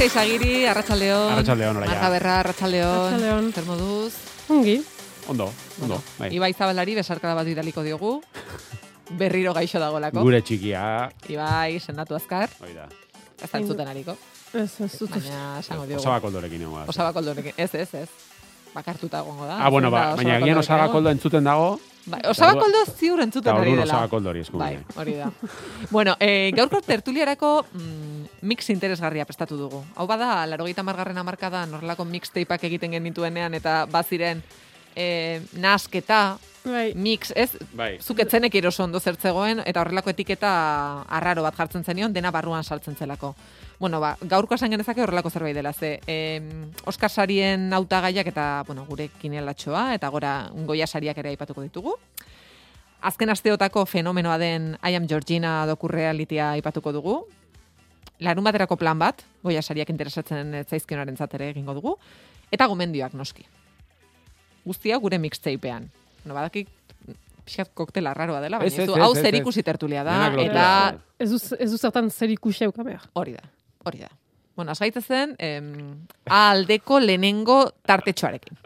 Gaizka izagiri, arratsaldeon. Arratsaldeon, oraia. Marga berra, arratsaldeon. Arratsaldeon. Zer moduz? Ongi. Ondo, ondo. Bai. Ibai Zabalari besarkada bat bidaliko diogu. Berriro gaixo dagoelako. Gure txikia, Ibai, sendatu azkar. hoi da. Ez da entzuten ariko. Ez, ez dut. Baina, esango diogu. Osaba koldorekin egon. Osaba koldorekin. Ez, ez, ez. Bakartuta egongo da. Ah, bueno, ba, baina gian Koldorekin osaba egon. koldo entzuten dago, Bai, osaba orduan- koldo ziur entzuten eta ari dela. osaba koldori eskubi. Bai, hori da. bueno, eh, gaurko tertuliarako mm, mix interesgarria prestatu dugu. Hau bada, larogeita margarren amarkada norrelako mixtapeak egiten genituenean eta baziren eh, nasketa, Bai. mix, ez? Bai. Zuk etzenek eroso ondo zertzegoen eta horrelako etiketa arraro bat jartzen zenion, dena barruan saltzen zelako. Bueno, ba, gaurko esan genezake horrelako zerbait dela, ze eh, Oskar sarien hautagaiak eta, bueno, gure kinelatxoa eta gora goia sariak ere aipatuko ditugu. Azken asteotako fenomenoa den I am Georgina dokurrealitia aipatuko dugu. Larun baterako plan bat, goia sariak interesatzen zaizkionaren ere egingo dugu. Eta gomendioak noski. Guztia gure mixtapean. No, badakik pixkat koktela raroa dela, baina Ez, ez, ez, du, ez, hau ez, zer ez. ikusi tertulia da, eta Ez du, zertan zer ikusi euka behar. hori da, hori da. Bueno, azgaitza zen, em, aldeko lehenengo tartetxoarekin.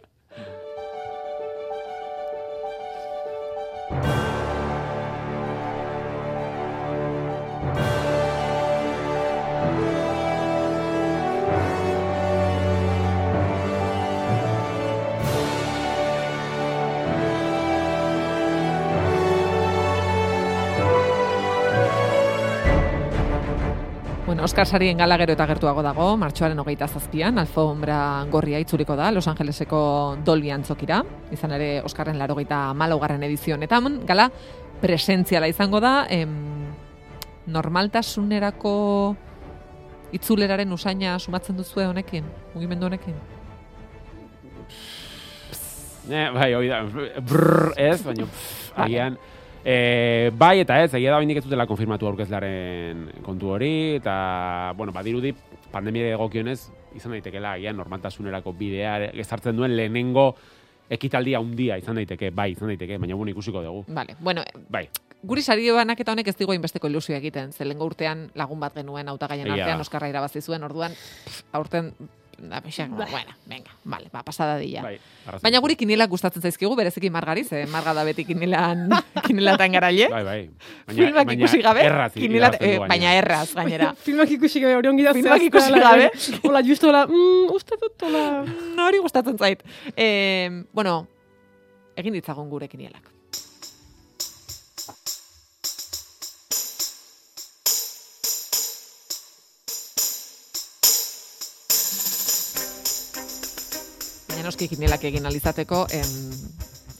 Bueno, Oscar Sarien gala gero eta gertuago dago, martxoaren hogeita zazpian, alfombra gorria itzuliko da, Los Angeleseko Dolby antzokira, izan ere Oscarren larogeita malaugarren edizio honetan, gala presentziala izango da, em, normaltasunerako itzuleraren usaina sumatzen duzue honekin, mugimendu honekin? Ne, bai, hoi da. Brrr, ez, baina, agian, e, bai eta ez, egia da baindik ez dutela konfirmatu aurkezlaren kontu hori, eta, bueno, badirudi, pandemia egokionez, izan daitekela, agian, normaltasunerako bidea ezartzen duen lehenengo ekitaldia handia izan daiteke, bai, izan daiteke, baina bueno, ikusiko dugu. Vale, bueno, Bai, guri sari banak eta honek ez digo inbesteko ilusio egiten, ze lehengo urtean lagun bat genuen hautagaien artean. Oskarra irabazi zuen, orduan, pff, aurten, da, pixak, bueno, venga, vale, ba, pasada dilla. bai. Baina guri kinilak gustatzen zaizkigu, bereziki margari, ze marga da beti kinilan, kinilatan garaile. Bai, bai. Filmak ikusi gabe, erraz kinilat, eh, baina erraz, gainera. Filmak ikusi gabe hori ongi da Filmak ikusi la- gabe. Hola, justo hola, mm, uste dut, hola. Mm, Hori gustatzen zait. Eh, bueno, egin ditzagun gure kinielak. Baina noski kinielak egin alizateko, em,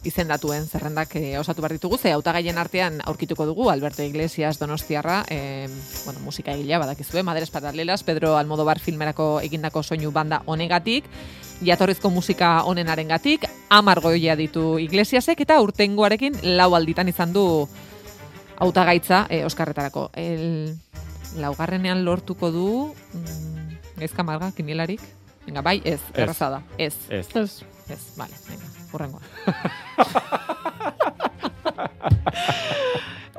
izendatuen zerrendak eh, osatu behar ditugu, ze hautagaien artean aurkituko dugu, Alberto Iglesias Donostiarra, em, bueno, musika egilea badakizue, Madres Paralelas, Pedro Almodovar filmerako egindako soinu banda honegatik, jatorrizko musika honenarengatik, amar goia ditu Iglesiasek, eta urtengoarekin lau alditan izan du hautagaitza eh, Oskarretarako. El, laugarrenean lortuko du, mm, gaizka marga, kinielarik? Venga, bai, ez, erraza da, ez. Ez. Ez. Ez, vale, venga, urrengoa.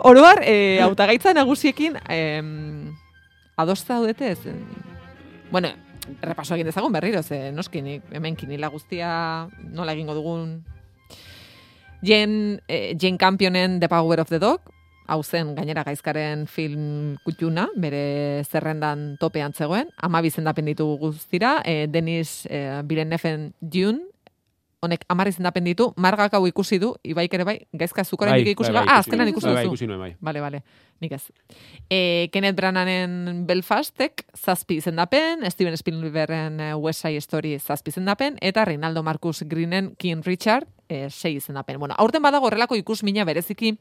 Oroar, eh, hautagaitza nagusiekin, em, adosta daudete ez? Bueno, repaso egin dezagun berriro, ze noski nik hemen kinila guztia nola egingo dugun Jen, eh, Jane Campionen The Power of the Dog, hau zen gainera gaizkaren film kutxuna, bere zerrendan topean zegoen, ama izendapen ditugu guztira, eh, Denis eh, Birenefen Dune, honek amar izendapen ditu, margak hau ikusi du, ibaik ere bai, gaizka zukoren Bai, ikusi bai, bai, bai, ah, ikusi azkenan nuen. ikusi Bai, bai, duzu. ikusi nuen, bai. Bale, bale, nik ez. E, Kenneth Brananen Belfastek zazpi izendapen, Steven Spielbergen eh, West Side Story zazpi izendapen, eta Reinaldo Marcus Greenen King Richard e, sei izendapen. Bueno, aurten badago horrelako ikusmina bereziki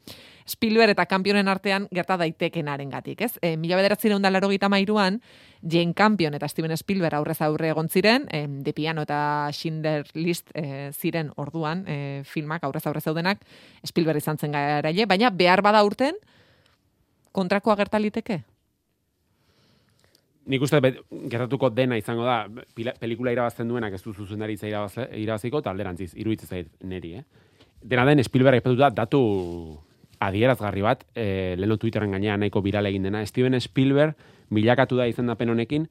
Spielberg eta Campionen artean gerta daitekenaren gatik, ez? E, mila bederatzireun da laro mairuan, Jane Campion eta Steven Spielberg aurrez aurre egon ziren, e, De Piano eta Schindler List e, ziren orduan e, filmak aurrez aurre zeudenak Spielberg izan zen garaile, baina behar bada urten, kontrakoa gerta liteke? Nik uste gertatuko dena izango da, pila- pelikula irabazten duenak ez du zuzendaritza irabaziko, eta alderantziz, iruditzen zait neri, eh? Dena den, Spielberg aipatu da, datu adierazgarri bat, eh, leheno Twitteren gainean nahiko viral egin dena, Steven Spielberg milakatu da izendapen honekin,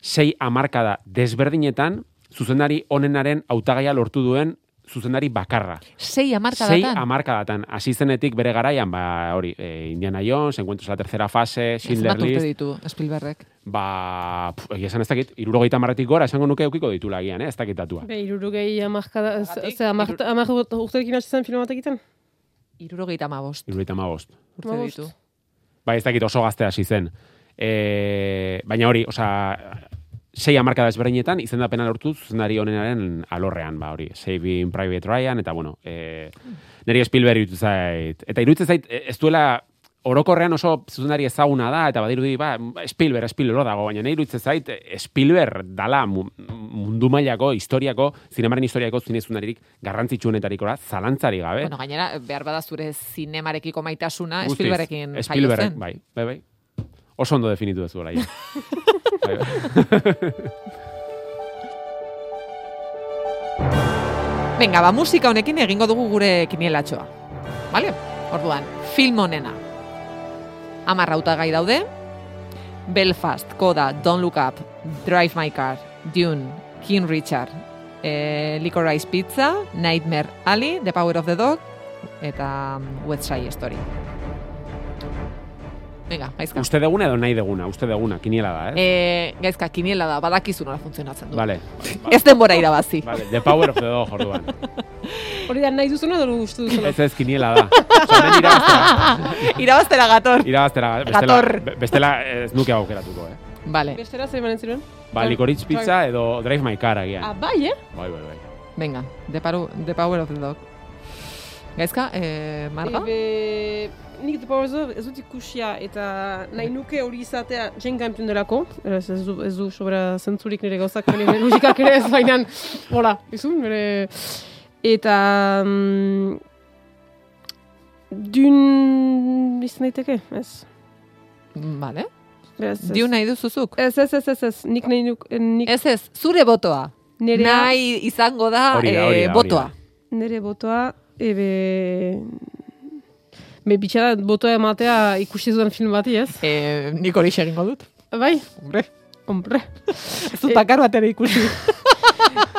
sei hamarkada desberdinetan zuzendari onenaren hautagaia lortu duen zuzendari bakarra. Sei Sei hamarkadatan. hamarkadatan. Hasi zenetik bere garaian, ba, hori, eh, Indiana Jones, Encuentros en la tercera fase, Schindler Zenbat urte List, ditu Spielbergek. ba, pf, egia esan ez dakit, irurogeita marretik gora, esango nuke eukiko ditula agian, eh? ez dakit datua. Be, irurugei amarkada, ze amar Hiru- amar urterekin hasi zen film bat egiten? Irurogeita amabost Irurogeita magost. urte ditu. Ba, ez dakit oso gazte hasi zen. E, baina hori, osea, sei hamarkada ezberdinetan izendapena lortu zuzendari honenaren alorrean, ba hori, Saving Private Ryan, eta bueno, e, niri Spielberg iruditu zait. Eta iruditzen zait, e, ez duela orokorrean oso zuzendari ezaguna da, eta badirudi, ba, Spielberg, Spielberg dago, baina niri iruditzen zait, e, Spielberg dala mu- mundu mailako, historiako, zinemaren historiako zinezunaririk garrantzitsuenetarikora, zalantzari gabe. Bueno, gainera, behar bada zure zinemarekiko maitasuna. Spielbergekin Spielberg, bai, bai, bai. Oso ondo definitu duzu ja. Venga, ba, musika honekin egingo dugu gure kinielatxoa. Vale? Orduan, film honena. Amar hautagai daude. Belfast, Coda, Don't Look Up, Drive My Car, Dune, King Richard, eh, Licorice Pizza, Nightmare Alley, The Power of the Dog, eta mm, West Side Story. Venga, gaizka. Uste deguna edo nahi deguna, uste deguna, kiniela da, eh? Eh, gaizka, kiniela da, badakizu nola funtzionatzen du. Vale. Ez denbora irabazi. Vale, the power of the dog, orduan. Hori da nahi duzuna edo uste duzuna? Ez ez kiniela da. Osa, irabaztera, Irabaztera gator. irabaztera, bestela, Gator. be- bestela ez nuke aukeratuko, eh? Vale, Bestera zer emanen ziren? Ba, likoritz pizza edo drive my car agian. Ah, bai, eh? Bai, bai, bai. venga, the, paru, the Power of the Dog. Gaizka, eh, Marga? Ebe, nik the Dog ez dut ikusia eta nahi nuke hori izatea Jane Campion delako. Beraz, ez du, ez du sobra zentzurik nire gauzak, nire musikak ere ez bainan. Hola, izun, nire... Eta... Mm, dun... izan daiteke, ez. Vale. Beraz, ez. Diu nahi duzuzuk? Ez, ez, ez, ez, ez. Nik nahi nuk... Nik Ez ez, zure botoa. nire, Nahi izango da, Hori da, eh, hori da, hori botoa. da. nire botoa, ebe... Me bitxara botoa ematea ikusi dudan film bati, ez? Eh, nik hori egingo dut. Bai, Hombre, hombre. ez dut bakar batera ikusi.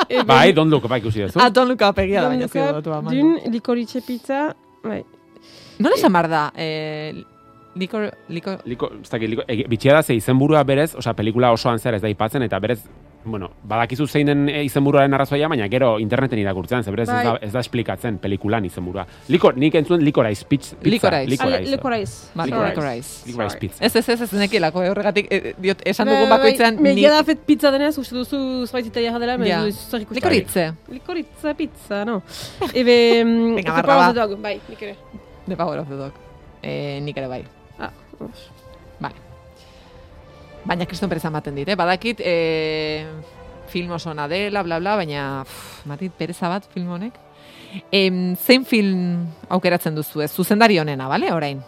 Ebe, Bai, don't look, bai ikusi duzu. ah, don't look up egia da, baina Up, botoa. Dun, likoritxe pizza, bai. Nola esan behar da? Eh, likor, likor, Liko, ez dakit, liko, egi- bitxia da ze izenburua berez, osea, pelikula osoan zer ez da ipatzen, eta berez, bueno, badakizu zein den eh, izenburuaren arrazoia, baina gero interneten irakurtzen, ze berez ez, Bai. da, ez da esplikatzen pelikulan izenburua. Liko, nik entzuen Licorice pizza. Likoraiz. Licorice. licorice. Licorice pizza. Ez, ez, ez, ez nekilako, eh, horregatik, eh, diot, esan Bai, dugun bakoitzean, Me ni... jada fet pizza denez, uste duzu zbaitita jaha dela, Ja. me du zer ikusi. Likoritze, Likoritza pizza, no. Ebe, mm, Venga, barra, ba. the Dog, bai, nik ere. the power of the dog. Eh, nik ere bai. Ah, os. Baina kriston pereza ematen dit, eh? Badakit, eh, film oso dela, bla, bla, baina, pff, matit, pereza bat film honek. Em, zein film aukeratzen duzu ez? Zuzendari honena, bale, orain?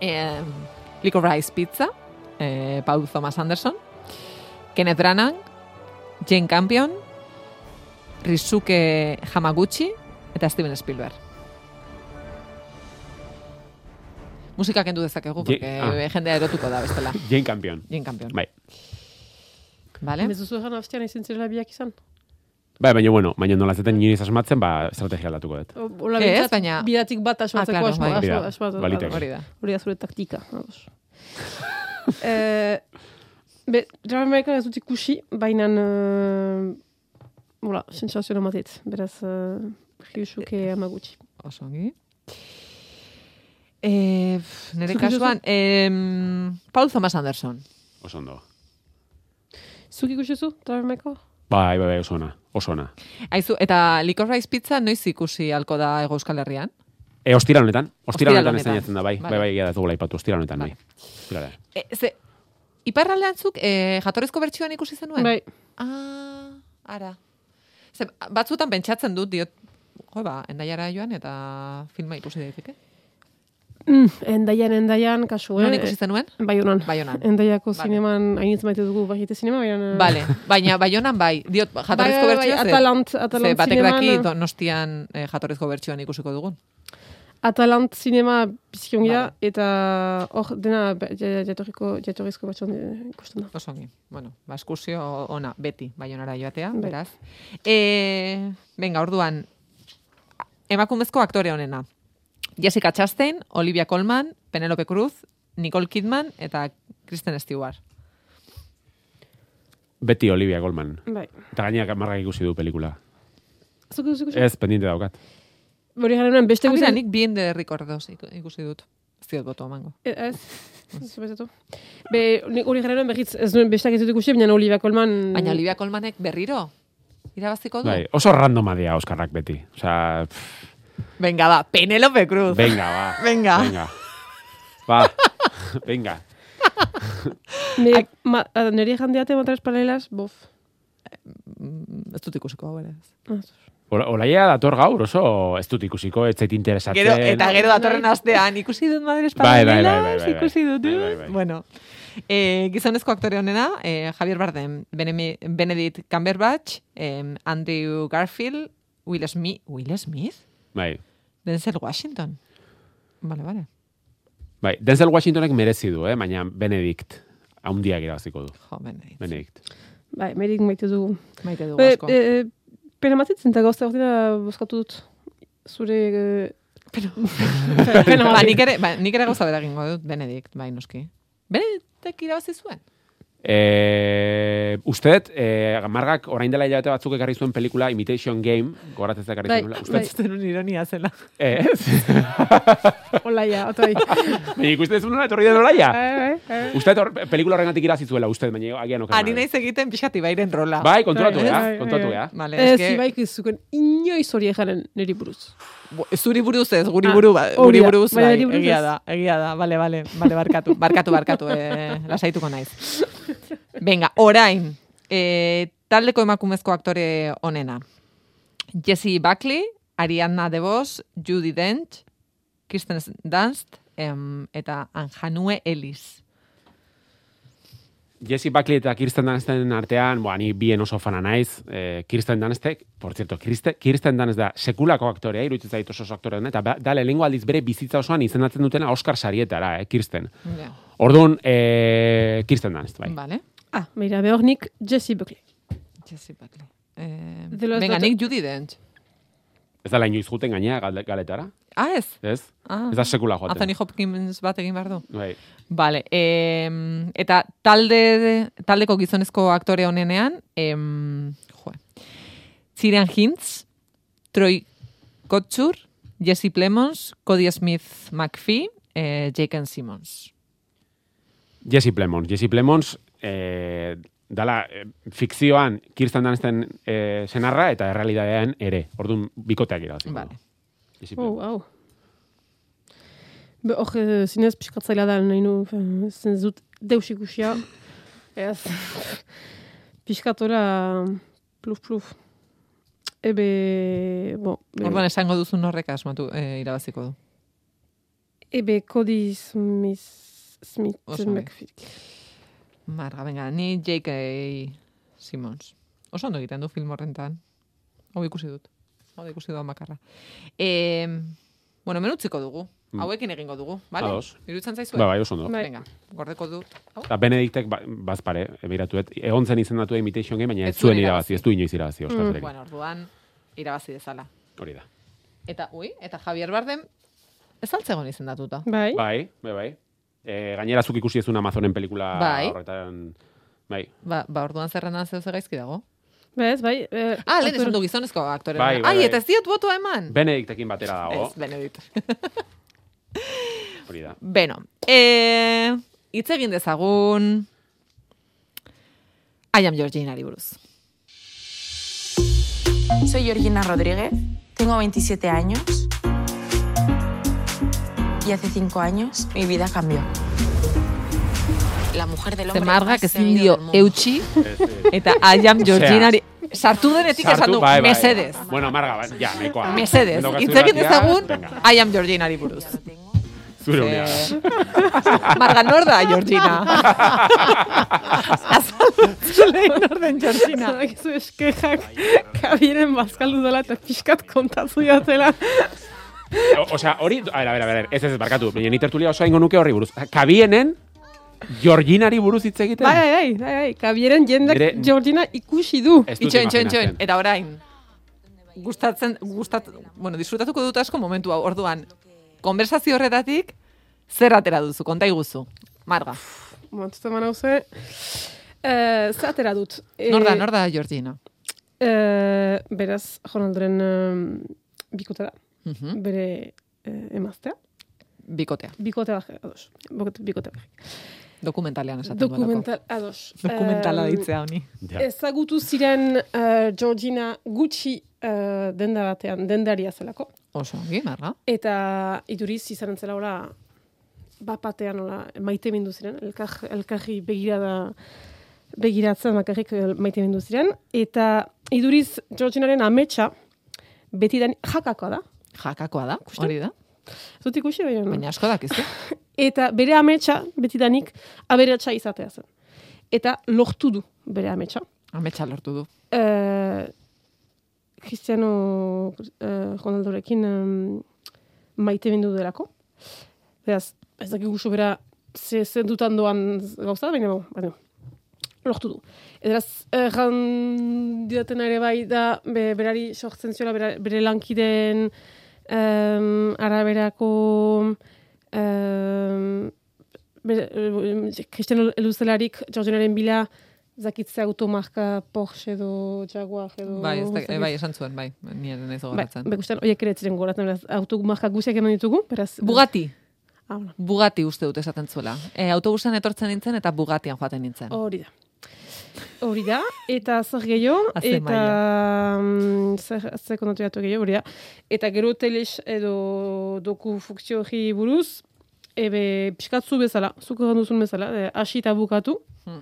Eh, Licorice Pizza, eh, Paul Thomas Anderson, Kenneth Branagh, Jane Campion, Risuke Hamaguchi, eta Steven Spielberg. Musika kendu dezakegu, Je- porque ah. jendea erotuko da bestela. Jane Campion. Jane Campion. Bai. Vale? Ez duzu egan aztean ezin zirela biak izan. Bai, baina bueno, baina nola zeten inoiz asmatzen, ba, estrategia aldatuko dut. Hola, Ez, bintzat, baina- bidatik bat asmatzeko claro, asma, bai. asma, Hori da, asmatu- baliteke. Hori da. Hori da zure taktika. ados. eh, be, My Car ez dut ikusi, baina... Uh, Hola, sensazio ematet. Beraz, uh, Ryusuke Hamaguchi. Oso ongi. Eh, nire Zuk kasuan, em, Paul Thomas Anderson. Oso ondo. Zuk ikusi zu, Drive My Car? Bai, bai, bai, oso ona, oso ona. Aizu, eta Licorice Pizza noiz ikusi halko da Ego Euskal Herrian? E, ostira honetan, ostira honetan honetan. da, bai, Vale. bai, bai, egia da ez dugula ipatu, ostira honetan, Vale. bai. Ostirala. E, ze, iparraldean zuk, e, jatorrizko bertsioan ikusi zenuen? Bai. Ah, ara. Ze, batzutan pentsatzen dut, diot, jo ba, endaiara joan eta filma ikusi daiteke. Mm, endaian, endaian, kasu, Non eh? ikusi zenuen? Baionan. Baionan. Endaiako Vale. zineman, hainitz maite dugu baite zinema, baina... Bale, baina baionan bai, diot, jatorrizko bai, bai, bertsioa, ze- Atalant, ze Atalant batek daki zineman... donostian eh, jatorrizko bertsioan ikusiko dugun. Atalant zinema bizkiongira, eta hor dena ja- jatorriko, jatorrizko batxan eh, ikusten da. Osongi. Bueno, ba, eskursio ona, beti, baionara joatea, Bai. beraz. E, venga, orduan, emakumezko aktore honena. Jessica Chastain, Olivia Colman, Penelope Cruz, Nicole Kidman eta Kristen Stewart. Beti Olivia Goldman. Bai. Eta gainak margak ikusi du pelikula. Zuk ikusi? Ez, pendiente daukat. Hori garen beste Ah, mira, guzen... nik bien de recordos iku- ikusi dut. Ez diot boto emango. Eh, Ez, ez. Be, hori garen berriz, ez duen besteak ez dut ikusi, baina Olivia Colman... Baina Olivia Colmanek berriro irabaziko du. Bai, oso randoma dia Oskarrak beti. Osea, pff, Venga, ba, Penelope Cruz. venga, ba. Venga. Venga. Ba, venga. Me, ma, a, niri jandiate matras paralelas, bof. Mm, Ez dut ikusiko hau ere. Ola- Olaia dator gaur oso ez dut ikusiko, ez zait interesatzen. Gero, eta gero datorren astean, ikusi dut Madres Paralelas, ikusi dut. Bai, bai, bai. Bueno, eh, gizonezko aktore honena, eh, Javier Bardem, Benedict Cumberbatch, eh, Andrew Garfield, Will Smith, Will Smith? Bai. Denzel Washington. Vale, vale. Bai, Denzel Washingtonek merezi du, eh? baina Benedict haundiak irabaziko du. Jo, Benedict. Benedict. bai, merik maite dugu. Maite dugu Be, asko. e, pena matitzen, eta gauza ordina boskatu dut. Zure... E, pena, pena ba, nik ere, ba, nik ere gauza bera egingo dut, Benedict, bai, noski. Benedictek irabazi zuen? E, usted, e, margak orain dela hilabete batzuk ekarri zuen pelikula Imitation Game, goratzen ekarri Bai, zuen. bai. Usted, Zenun ironia zela. ez? Hola, ja, otai. Baina ikusten zuen nola, etorri den olaia? Bai, bai, bai. Usted hor, pelikula horrengatik irazi zuela, usted, baina agian oker. Ari naiz egiten pixati bairen rola. Bai, konturatu Bai, bai, bai, konturatu bai. gea. Vale, Ez, eske- ibaik izuken inoiz hori ejaren niri buruz. Zuri buruz ez, guri Ah, buru, hori guri buruz, bai, egia da, egia da, bale, bale, bale, barkatu, barkatu, barkatu, eh, lasaituko naiz. Venga, orain, eh, taldeko emakumezko aktore onena. Jessie Buckley, Ariadna DeVos, Judy Dench, Kirsten Dunst, em, eta Anjanue Ellis. Jesse Buckley eta Kirsten Dunsten artean, boa, ni bien oso fana naiz. Eh, Kirsten Dunstek, por cierto, Kirsten, Kirsten Dunst da sekulako aktorea, iruditzen zait oso oso aktore den, eta ba- da lehenengo aldiz bere bizitza osoan izendatzen dutena Oscar sarietara, eh, Kirsten. Ja, Orduan, eh, Kirsten Dunst, bai. Vale. Ah, beira, behor nik Jessie Buckley. Jessie Buckley. Eh, venga, nik Judy Dench. Ez da inoiz juten gainea galetara, Ah, ez? ez? Ah. Ez da sekula joaten. Anthony Hopkins bat egin behar du. Bai. Vale, em, eta talde, taldeko gizonezko aktore honenean, em, jo, Ziren Hintz, Troy Kotxur, Jesse Plemons, Cody Smith McPhee, eh, Jake Simmons. Jesse Plemons. Jesse Plemons, eh, dala, eh, fikzioan Kirsten Dunsten eh, senarra eta errealidadean ere. Orduan, bikoteak irabazi. Vale. Oh, Plemons. au. Be, hor, eh, zinez pixkatzaila da, nahi nu, eh, zen zut deus ikusia. Ez. Pixkatora pluf, pluf. Ebe, bo, be, Orduan esango duzun horrek asmatu eh, irabaziko du. ebe Cody Smith, Smith. McPhee. Marga, venga, ni J.K. Simmons. Oso ondo egiten du film horrentan. Hau ikusi dut. Hau ikusi dut makarra. E, bueno, menutziko dugu. Mm. Hauekin egingo dugu, bale? Ados. Iruditzen zaizu? Ba, bai, oso ondo. Bai. Venga, gordeko dut. Hau? Eta Benediktek ba, bazpare, ebiratuet, egon zen izendatu Imitation Game, baina ez Ez zuen irabazi. ez du inoiz irabazi, Mm. Bueno, orduan, irabazi dezala. Hori da. Eta, ui, eta Javier Bardem, ez altzegon izendatuta. Bai, Bai, bai, bai. E, gainera zuk ikusi ezun Amazonen pelikula Bai. horretan, bai. Ba, ba orduan zerrenan zeu gaizki dago. Bez, bai. Eh, Ah, lehen esan du gizonezko aktore. Bai, bai, Ai, bai. eta ez diot botoa eman. Benediktekin batera dago, Ez, Benedikt. hori da. Beno, e, hitz egin dezagun I am Georginari buruz. Soy Georgina Rodríguez, tengo 27 años y hace 5 años mi vida cambió. La mujer del hombre ezin dio del mundo. eutxi Ez, ez. eta I am Georginari sartu denetik esan Sartu, du, bai, bai. mesedez. Bueno, marga, bai, ja, nahikoa. Mesedez, dezagun venga, I am Georginari buruz. Zure unea. Eh, Marga, nor da Georgina? Azaltzen lehen nor den Georgina. Zagizu eskejak kabiren bazkaldu dela eta pixkat kontatzu jatela. O- Osea, hori, a ver, a ver, a ver, ez ez, barkatu, baina ni tertulia oso ingo nuke horri buruz. Kabienen, Georginari buruz hitz egiten? Bai, bai, bai, bai, bai, kabieren jendak Nire- Georgina ikusi du. Dut Itxoin, itxoin, itxoin. imaginatzen. Eta orain, gustatzen, gustat, bueno, disfrutatuko dut asko momentu hau. Orduan, konversazio horretatik, zer atera duzu, konta iguzu. Marga, Momentuzten man hauze. Uh, zatera dut. nor da, nor da Georgina? Eh, beraz, Ronaldoren um, bikote da. Mhm, Bere eh, emaztea. Bikotea, Bikote bat, ados. Bikote, bikote bat. Dokumentalean esaten duelako. Dokumental, ados. Dokumentala Em, ditzea honi. Ja. Ezagutu ziren uh, Georgina gutxi uh, denda batean, dendaria zelako. Oso, ongi, Marga. Eta iduriz izan zela ora bat batean ola, maite mindu ziren, elkar, elkarri begirada begiratzen bakarrik eh, maite mindu ziren. Eta iduriz Georginaren ametsa beti den jakakoa da. Jakakoa da, hori da. Ez dut ikusi, baina. Baina asko dakizu. Eta bere ametsa betidanik aberatsa izatea zen. Eta lortu du bere ametsa. Ametsa lortu du. Eh, Cristiano eh, Ronaldorekin em, maite bindu delako. Beraz, ez dakik guzu bera ze zendutan doan gauza, baina baina, lortu du. Eraz, erran didaten ere bai da, be, berari sortzen ziola, bera, bere lankideen em, araberako em, bere, em, Cristiano eluzelarik Georgianaren bila zakitze automarka Porsche edo Jaguar edo... Bai, ez da, zakit- bai, esan zuen, bai. Ni ere naiz Bai, gogoratzen. bekusten, oiek ere ez ziren goratzen, beraz, automarka guziak eman ditugu, beraz... Bugatti. Ah, bueno, Bugatti uste dut esaten zuela. E, autobusan etortzen nintzen eta Bugattian joaten nintzen. hori da. Hori da, eta zer gehiago, eta mm, zer, zer kontatu gehiago, hori da. Eta gero teles edo doku funkzio hori buruz, ebe pixkatzu bezala, zuko duzun bezala, e, hasi eta bukatu, Hmm.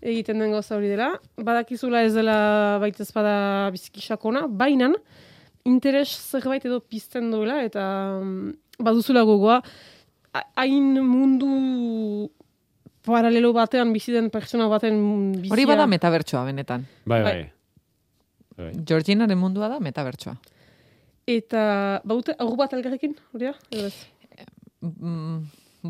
egiten den gauza hori dela. Badakizula ez dela baita ez bada biziki sakona, bainan, interes zerbait edo pizten duela, eta mm, baduzula gogoa, hain mundu paralelo batean bizi den pertsona baten bizia. Hori bada metabertsoa benetan. Bai, Bai. bai. bai. Georginaren mundua da metabertsoa. Eta badute aur bat elgarrekin, hori da? Mm,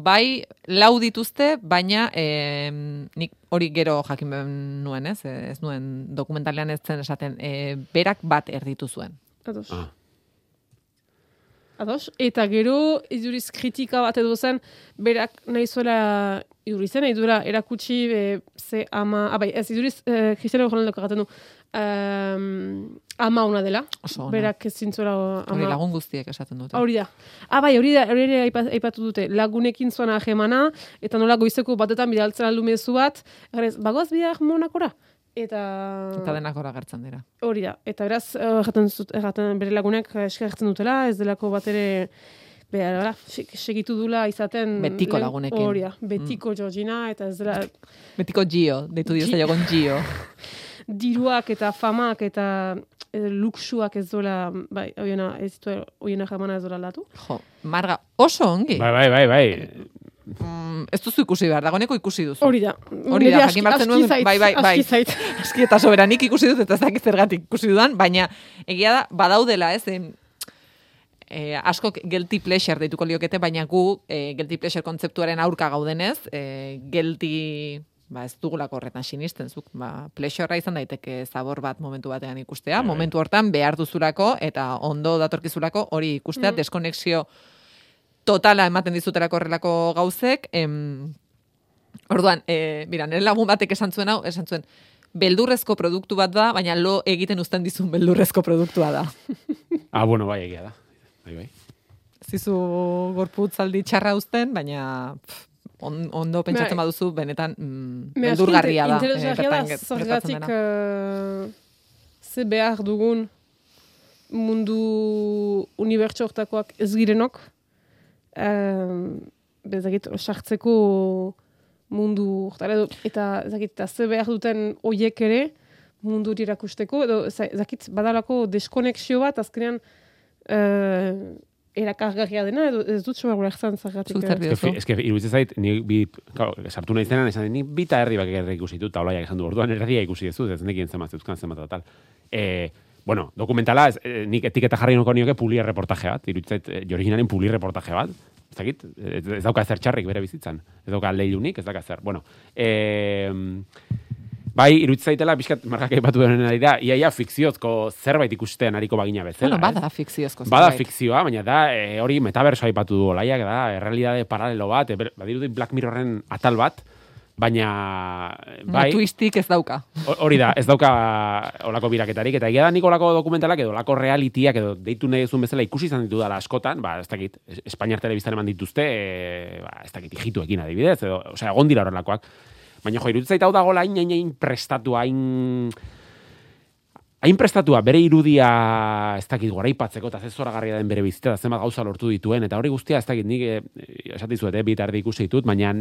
bai, lau dituzte, baina em, nik hori gero jakin behar nuen, ez? Ez nuen dokumentalean ez zen esaten, e, berak bat erditu zuen. Ados. Ah. Ados. Eta gero, iduriz kritika bat edo zen, berak nahi zuela iduriz zen, idura erakutsi e, ze ama, ah, bai, ez iduriz, e, Cristiano Ronaldo kagaten du, um, ama ona dela. Oso. Berak ez zintzuela Hori ama. lagun guztiek esaten dute. Hori da. Ah, bai, hori da, hori ere aipa- aipatu dute. Lagunekin zuan ahemana, eta nola goizeko batetan bidaltzen aldu mezu bat, garez, bagoaz bidar monakora? Eta... Eta denak hor agertzen dira. Hori da. Eta beraz, eh, erraten, zut, erraten bere lagunek eh, eskertzen dutela, ez delako bat ere behar, bera, segitu dula izaten... Betiko lagunekin. Mm. Hori da, betiko Georgina, eta ez dela Betiko Gio, deitu dio Gi- zaiogon Gio. diruak eta famak eta eh, luxuak ez dola, bai, oiena, ez ditu, oiena jamana ez dola latu. Jo, Marga, oso ongi. Bai, bai, bai, bai. Mm, ez duzu ikusi behar, dagoeneko ikusi duzu. Hori da. Hori da, aski- jakin bartzen aski nuen, bai, bai, bai. aski zait. Eski eta soberanik ikusi dut, eta ez dakit zergatik ikusi dudan, baina egia da, badaudela, ez, em, e, askok guilty pleasure deituko liokete, baina gu e, guilty pleasure kontzeptuaren aurka gaudenez, e, guilty ba ez dugulako horretan sinisten zuk, ba, pleasurea izan daiteke zabor bat momentu batean ikustea, Bai. momentu hortan behar duzulako eta ondo datorkizulako hori ikustea, Mm. deskonexio totala ematen dizutelako horrelako gauzek, em, orduan, e, mira, nire lagun batek esan zuen hau, esan zuen, beldurrezko produktu bat da, baina lo egiten uzten dizun beldurrezko produktua da. Ah, bueno, bai, egia da. Bai, bai. Zizu gorputzaldi txarra uzten, baina pff, on, ondo pentsatzen Bai. baduzu, benetan mm, Me beldurgarria da. Interesgarria eh, da, ge- gertatzen zergatik dena. eh, ze behar dugun mundu hortakoak ez girenok, um, bezakit, sartzeko mundu hortara edo, eta ezakit, eta ze behar duten oiek ere mundu hori erakusteko, edo ezakit, badalako deskonexio bat, azkenean uh, erakargarria dena, edo ez dut soa gurerzan zergatik. Eh? Eske, eske iruditzen zait, ni bi, kau, sartu nahi zenan, esan, ni bita herri bak ikusi dut, eta olaiak esan du, orduan erdia ikusi ez dut, ez nekien zemaz, euskan zemaz tal. E, bueno, dokumentala, ez, eh, nik etiketa jarri noko nioke publi reportaje bat, irutzet, eh, Jorginaren publi reportaje bat, ez dakit, ez, ez dauka ezer txarrik bere bizitzan, ez dauka leilunik, ez dauka ezer. Bueno, eh, bai, irutzet zaitela, pixkat markak aipatu denen ari da, iaia fikziozko zerbait ikustean ariko bagina bezala. Bueno, bada fikziozko Bada zerbait. fikzioa, baina da, e, hori metaverso aipatu du olaiak, da, errealidade paralelo bat, e, badirudi Black Mirrorren atal bat, baina, Bai. twistik ez dauka. ho- hori da, ez dauka olako biraketarik, eta egia da nik olako dokumentalak edo olako realitiak edo deitu nahi ezun bezala ikusi izan ditu dala askotan, ba, ez dakit, Es- Espainiar telebistan eman dituzte, e, ba, ez dakit, hijituekin adibidez, edo, osea, egon dira horrelakoak. Baina jo, iruditzen zait hau dagoela hain, hain, hain prestatua, hain hain prestatua bere irudia ez dakit goraipatzeko eta ze zoragarria den bere bizitza eta zenbat gauza lortu dituen eta hori guztia ez dakit nik eh, esati zuet, eh, bi tardi ikusi ditut, baina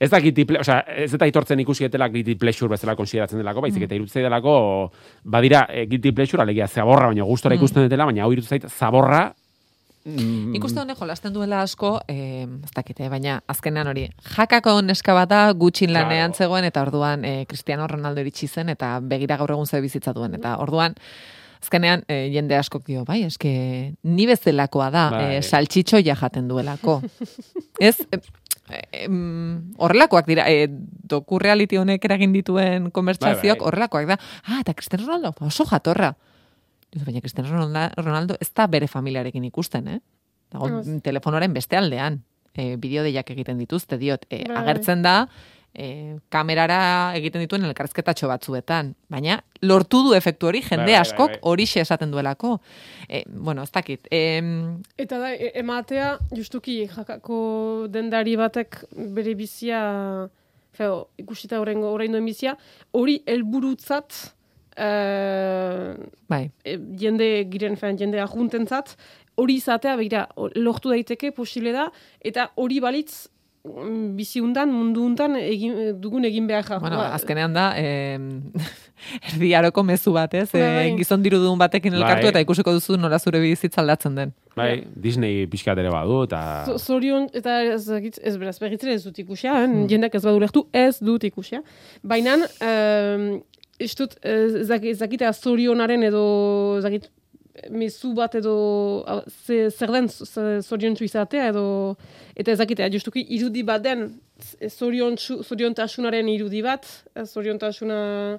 ez da guilty ple- osea, ez eta aitortzen ikusi etelak guilty pleasure bezala konsideratzen delako, baizik eta iruditzen delako badira eh, guilty pleasure alegia zaborra, baina gustora Mm. ikusten dutela, baina hau iruditzen zait zaborra mm, Nik uste honek jolasten duela asko, eh, ez dakite, baina azkenean hori, jakako neska bat da gutxin lanean Claro. zegoen, eta orduan eh, Cristiano Ronaldo iritsi zen, eta begira gaur egun ze bizitza duen, eta orduan, azkenean eh, jende askok dio, bai, eske ni bezelakoa da, Bai. eh, saltxitxoia jaten duelako. ez, em, horrelakoak dira, eh, doku reality honek eragin dituen konbertsazioak Bai, bai. horrelakoak da. Ah, eta Cristiano Ronaldo, oso jatorra. Baina Cristiano Ronaldo, Ronaldo ez da bere familiarekin ikusten, eh? Dago, telefonoren beste aldean. E, bideo deiak egiten dituzte, diot. E, Bai. agertzen da, e, kamerara egiten dituen elkarrizketatxo batzuetan. Baina, lortu du efektu hori, jende Bai, bai, bai, askok bai. horixe esaten duelako. E, bueno, ez dakit. E, Eta da, e- ematea, justuki jakako dendari batek bere bizia, feo, ikusita horrengo oraindoen bizia, hori helburutzat eh, bai, e, jende giren, fean, jende ajuntentzat, hori izatea, begira, lortu daiteke, posible da, eta hori balitz, bizi undan, mundu undan, egin, dugun egin behar. bueno, azkenean da, e, erdiaroko mezu bat, ez? Bai, E, bai. gizon dirudun batekin elkartu Bai. eta ikusiko duzu nola zure bizitza aldatzen den. bai, Disney pixkat ere badu, eta... zo- Zorion, eta ez, dakit- ez beraz, berritzen ez dut ikusia, eh? Hmm. jendak ez badu lehtu, ez dut ikusia. Baina, um, ez dut, ez dakit- ez dakita zorionaren edo, ez dakit, mezu bat edo, hau, ze, zer den z- zoriontsu izatea edo, eta ez dakite, justuki irudi bat den, zoriontsu- zoriontasunaren irudi bat, eh, zoriontasuna,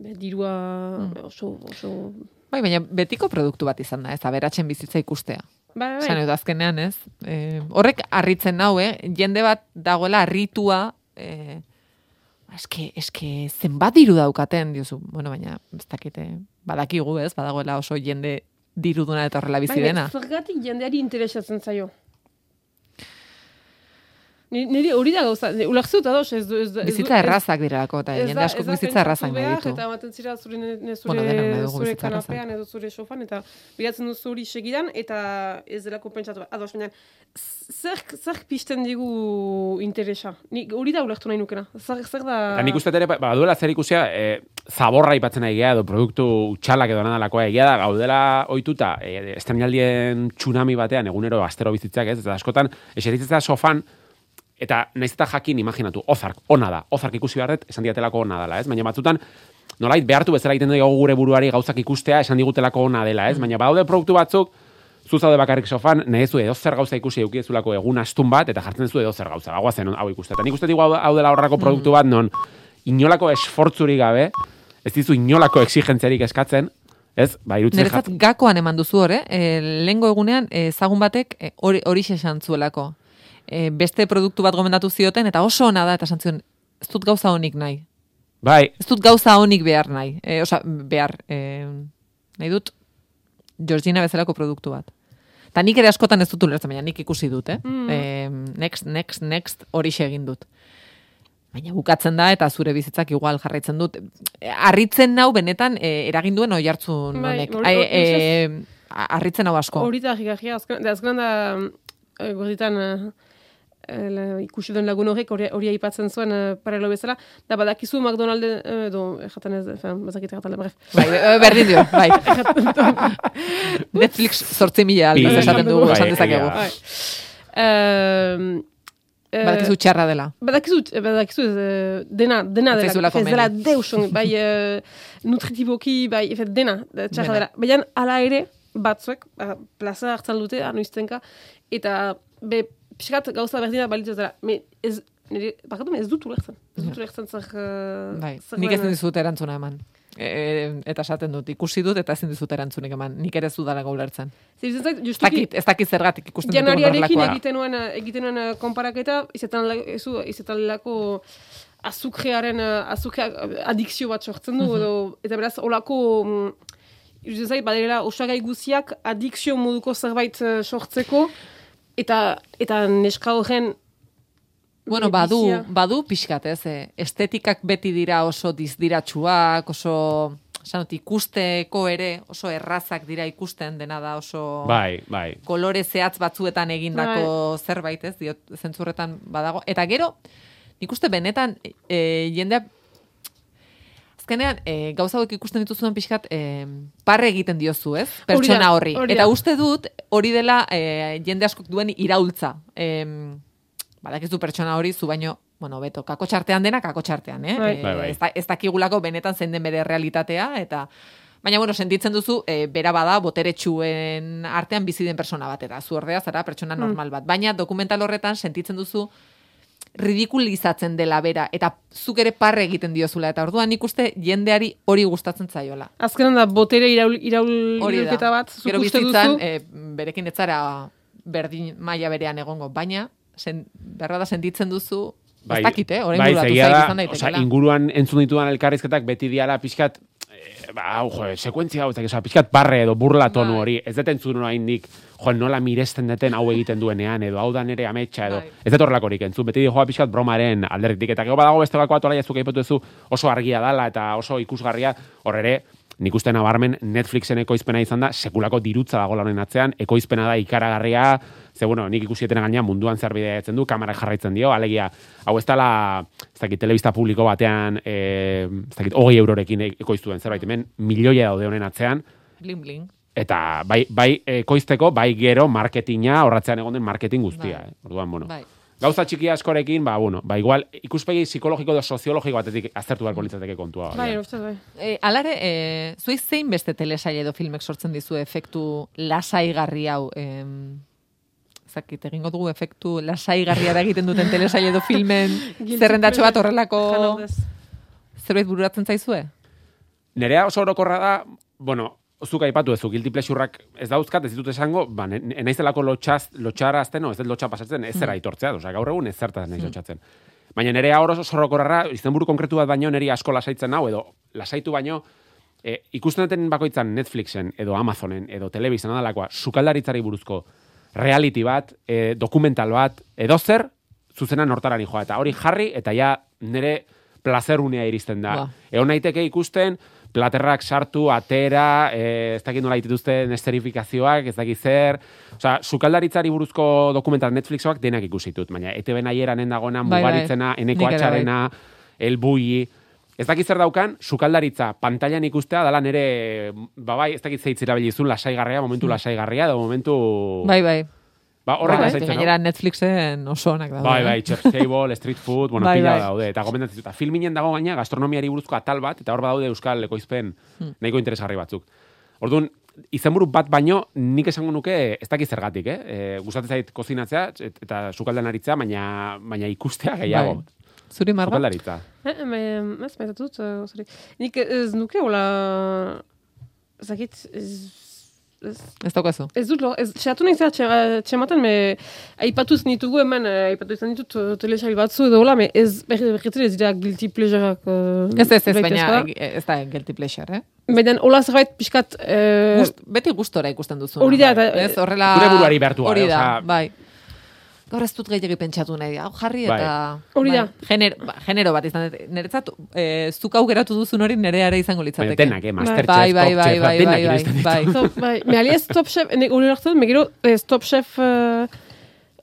be, dirua Hmm. oso, oso, Bai, baina betiko produktu bat izan da, ez aberatsen bizitza ikustea. bai, bai, edo azkenean, ez? E, horrek harritzen nau, eh? Jende bat dagoela harritua, e, eske, eske zenbat diru daukaten, diozu. Bueno, baina, ez dakite, badakigu, ez? Badagoela oso jende diruduna eta horrela bizi dena. Zergatik jendeari interesatzen zaio. Ni- Niri hori da gauza, ne- ulertzu eta dos, ez du... Ez, ez Bizitza ez- errazak direlako, eta ez jende da bizitza errazak nahi ditu. Eta ematen zira zure, ne, zure, Bueno, zure kanapean edo zure sofan, eta bilatzen duzu hori segidan, eta ez delako pentsatu behar. Ados, baina, zer, zer pisten digu interesa? Ni, hori da ulertu nahi nukena. Zer, zer da... Eta nik uste ere, baduela zer ikusia, e, zaborra ipatzen nahi edo produktu utxalak edo nadalakoa egia da, gaudela ohituta e, estrenaldien tsunami batean, egunero astero bizitzak ez, eta askotan, eseritzea sofan, eta naiz eta jakin imaginatu, ozark, ona da, ozark ikusi behar dut, esan diatelako ona dela, ez? Baina batzutan, nolait behartu bezala egiten dugu gure buruari gauzak ikustea, esan digutelako ona dela, ez? Baina badaude produktu batzuk, zu zaude bakarrik sofan, nezu edo zer gauza ikusi eukiezulako egun astun bat, eta jartzen zu edo zer gauza, bagoa zen hau ikuste. Eta nik uste digu hau, hau dela horrako produktu bat, non inolako esfortzurik gabe, ez dizu inolako exigentziarik eskatzen, ez? Ba, irutzen Niretzat gakoan eman duzu hor, eh? E, lehengo egunean, eh, ezagun batek eh, hori hori esan zuelako. E, beste produktu bat gomendatu zioten, eta oso ona da, eta esan zion, ez dut gauza honik nahi. Bai, Ez dut gauza honik behar nahi. E, osa, behar, e, nahi dut, Georgina bezalako produktu bat. Ta nik ere askotan ez dut ulertzen, baina nik ikusi dut, eh? Mm. E, next, next, next, hori egin dut. Baina bukatzen da eta zure bizitzak igual jarraitzen dut. Harritzen nau benetan e, eragin duen oi hartzun Bai, honek. hori- hori- e, nau asko. Hori da gigarria, azken, da azkenan da, gorditan, e, e, la- ikusi duen lagun horrek hori, hori aipatzen zuen e, paralelo bezala, da badakizu McDonalde, e, edo, jaten ez, efen, bazakit jaten, bref. Bai, berdin dio, bai. Netflix sortzi mila aldiz esaten dugu, Bai, esan dezakegu. Bai. Eh, Badakizu txarra dela. Badakizu, badakizu ez, eh, dena, dena Ez dela. Ez dela deuson, bai eh, nutritiboki, bai, efe, dena, eh, txarra dela. Baina, ala ere, batzuek, ba, plaza hartzen dute, anoiztenka, eta, be, pixkat gauza berdina balitu ez dela. Me, ez, nire, bakatu, ez dut ulertzen. Ez dut ulertzen zer... Bai, nik ezin dizut erantzuna eman. E, eta esaten dut, ikusi dut eta ezin dizut erantzunik eman. Nik ere ez dudala ulertzen. Ez justuki, dakit, ez dakit zergatik ikusten dut Januariarekin horrelakoa. egiten nuen, egiten nuen konparaketa, izetan, ezu, izetan lako azukrearen, azukreak adikzio bat sortzen du, edo, eta beraz, olako, iruditzen zait, badirela, osagai guziak adikzio moduko zerbait sortzeko, eta, eta neska horren Bueno, badu, badu pixkat, ez? eh, Estetikak beti dira oso dizdiratsuak, oso sanot, ikusteko ere oso errazak dira ikusten, dena da oso Bai, bai. kolore zehatz batzuetan egindako Bai. zerbait, ez? Diot, zentzurretan badago. Eta gero, nik uste benetan e, jendea Azkenean, e, gauza hauek ikusten dituzuen pixkat, e, parre egiten diozu, ez? Pertsona horri. Eta uste dut, hori dela e, jende askok duen iraultza. E, badakizu pertsona hori, zu baino, bueno, beto, kako txartean dena, kako txartean, eh? Bai. Bai, bai. Ez, da, ez dakigulako benetan zein den bere realitatea, eta... Baina, bueno, sentitzen duzu, e, bera bada, boteretsuen artean bizi den persona bat, eta zu ordea zara pertsona Mm. normal bat. Baina, dokumental horretan sentitzen duzu, ridikulizatzen dela bera, eta zuk ere parre egiten diozula, eta orduan nik uste jendeari hori gustatzen zaiola. azkenan da botere iraul, iraul, Hori da. iraulketa bat, zuk Gero uste bizitzan, duzu, e, berekin etzara berdin maila berean egongo, baina, sen, berra da sentitzen duzu, ez dakit, eh? Orain bai, da, izan osea, daitekela. inguruan entzun ditudan elkarrizketak beti diala pixkat, eh, ba, hau, jo, sekuentzia hau, ez dakit, osea, pixkat parre edo burla tonu Bai. hori, ez dut entzun orain nik, jo, nola miresten deten hau egiten duenean, edo hau da nere ametsa, edo, Bai. ez dut horrelakorik entzun, beti joa pixkat bromaren alderritik, eta gero badago beste bako atola jazuk aipatu duzu oso argia dala, eta oso ikusgarria, hor ere, nik uste nabarmen Netflixen ekoizpena izan da, sekulako dirutza dago honen atzean, ekoizpena da ikaragarria, ze bueno, nik ikusietena gaina munduan zer bidea du, kamera jarraitzen dio, alegia, hau ez dela, ez dakit, telebista publiko batean, e, ez dakit, hogei eurorekin ekoiztu den zerbait, hemen milioia daude honen atzean, Bling, bling. eta bai, bai ekoizteko, bai gero marketinga, horratzean egon den marketing guztia. Bai. Eh? Orduan, bueno, Bai. Gauza txiki askorekin, ba, bueno, ba, igual, ikuspegi psikologiko edo soziologiko batetik aztertu beharko litzateke kontua. bai, uste, bai. E, alare, e, zuei zein beste telesail edo filmek sortzen dizu efektu lasaigarri hau? Em, zakit, egingo dugu efektu lasaigarriara egiten duten telesail edo filmen zerrendatxo bat horrelako zerbait bururatzen zaizue? Nerea oso orokorra da, bueno, zuk aipatu ez, guilty pleasureak ez dauzkat, ez ditut esango, ba, ne- ne- naizelako lotxaz, lotxara azten, no, ez dut lotxa pasatzen, ez zera aitortzea, osea, gaur egun ez zertaz naiz lotxatzen. Baina nerea hor oso orokorra, izenburu konkretu bat baino, neri asko lasaitzen hau, edo lasaitu baino, e, ikusten duten bakoitzan Netflixen, edo Amazonen, edo Telebizan adalakoa, sukaldaritzari buruzko reality bat, e, dokumental bat, edo zer, zuzenan hortarari joa. Eta hori jarri, eta ja nire plazerunea iristen da. Ba. Egon naiteke ikusten, platerrak sartu, atera, e, ez dakit nola dituzten esterifikazioak, ez dakit zer. Osea, sukaldaritzari buruzko dokumental Netflixoak denak ikusi ditut, baina ETV nahieranen dagoena, Bai, bai. mugaritzena, eneko Nik bai. atxarena, elbui, Ez dakit zer daukan, sukaldaritza pantailan ikustea, dala nere, ba bai, ez dakit zeitzira bilizun lasaigarria, momentu lasaigarria, edo momentu... Hmm. Bai, bai. Ba, horrek bai, lasaitzen, Gainera Netflixen oso onak daude. Bai, eh? bai, chef's table, street food, bueno, Bai, pila bai. daude. Eta gomendatzen dut. Eta filminen dago gaina gastronomiari buruzko atal bat, eta hor badaude euskal ekoizpen Hmm. nahiko interesgarri batzuk. Orduan, izenburu bat baino, nik esango nuke ez dakit zergatik, eh? E, gustatzen zait kozinatzea et- eta sukaldan aritzea, baina, baina ikustea gehiago. Bai. Zuri marra? Sukaldaritza. Eh, me, ez, maitatu dut, uh, sorry. Nik ez nuke, hola, zakit, ez, ez, Ez daukazu. ez dut, lo, ez, txatu nahi zera, txe- txematen, me, aipatuz nitugu hemen, eh, aipatu izan ditut uh, telesail batzu edo hola, me, ez, berri, berritzen ez dira guilty pleasureak. Uh, Ez ez ez, baina ez da guilty pleasure, eh? Baina, hola zerbait pixkat, eh, Gust, beti gustora ikusten duzu. hori da, eta- ez horrela... Gure buruari behartu gabe, Hori da, bai. Gaur ez dut gehiagi pentsatu nahi, hau jarri Bai. eta... Hori da. Bai, genero, ba, genero bat izan, niretzat, e, zuk aukeratu duzun hori nire ere izango Baina litzateke. denak, eh? Masterchef, bai, bai, Top bai, Chef, bai, bai, bai, bai. Bai. Me aliez Top Chef, ene hori hartzen, me gero eh, Top Chef, uh,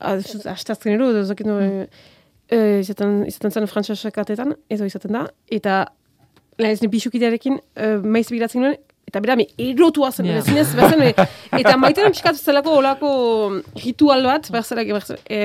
astazken ero, edo zakit no, eh, izaten, izaten zen frantxas katetan, edo izaten da, eta la ez ne bisukidearekin, uh, maiz begiratzen nuen, eta bera, me, erotua zen, yeah. zinez, bezen, e, eta maiten pixkatu zelako olako ritual bat, berzela, e,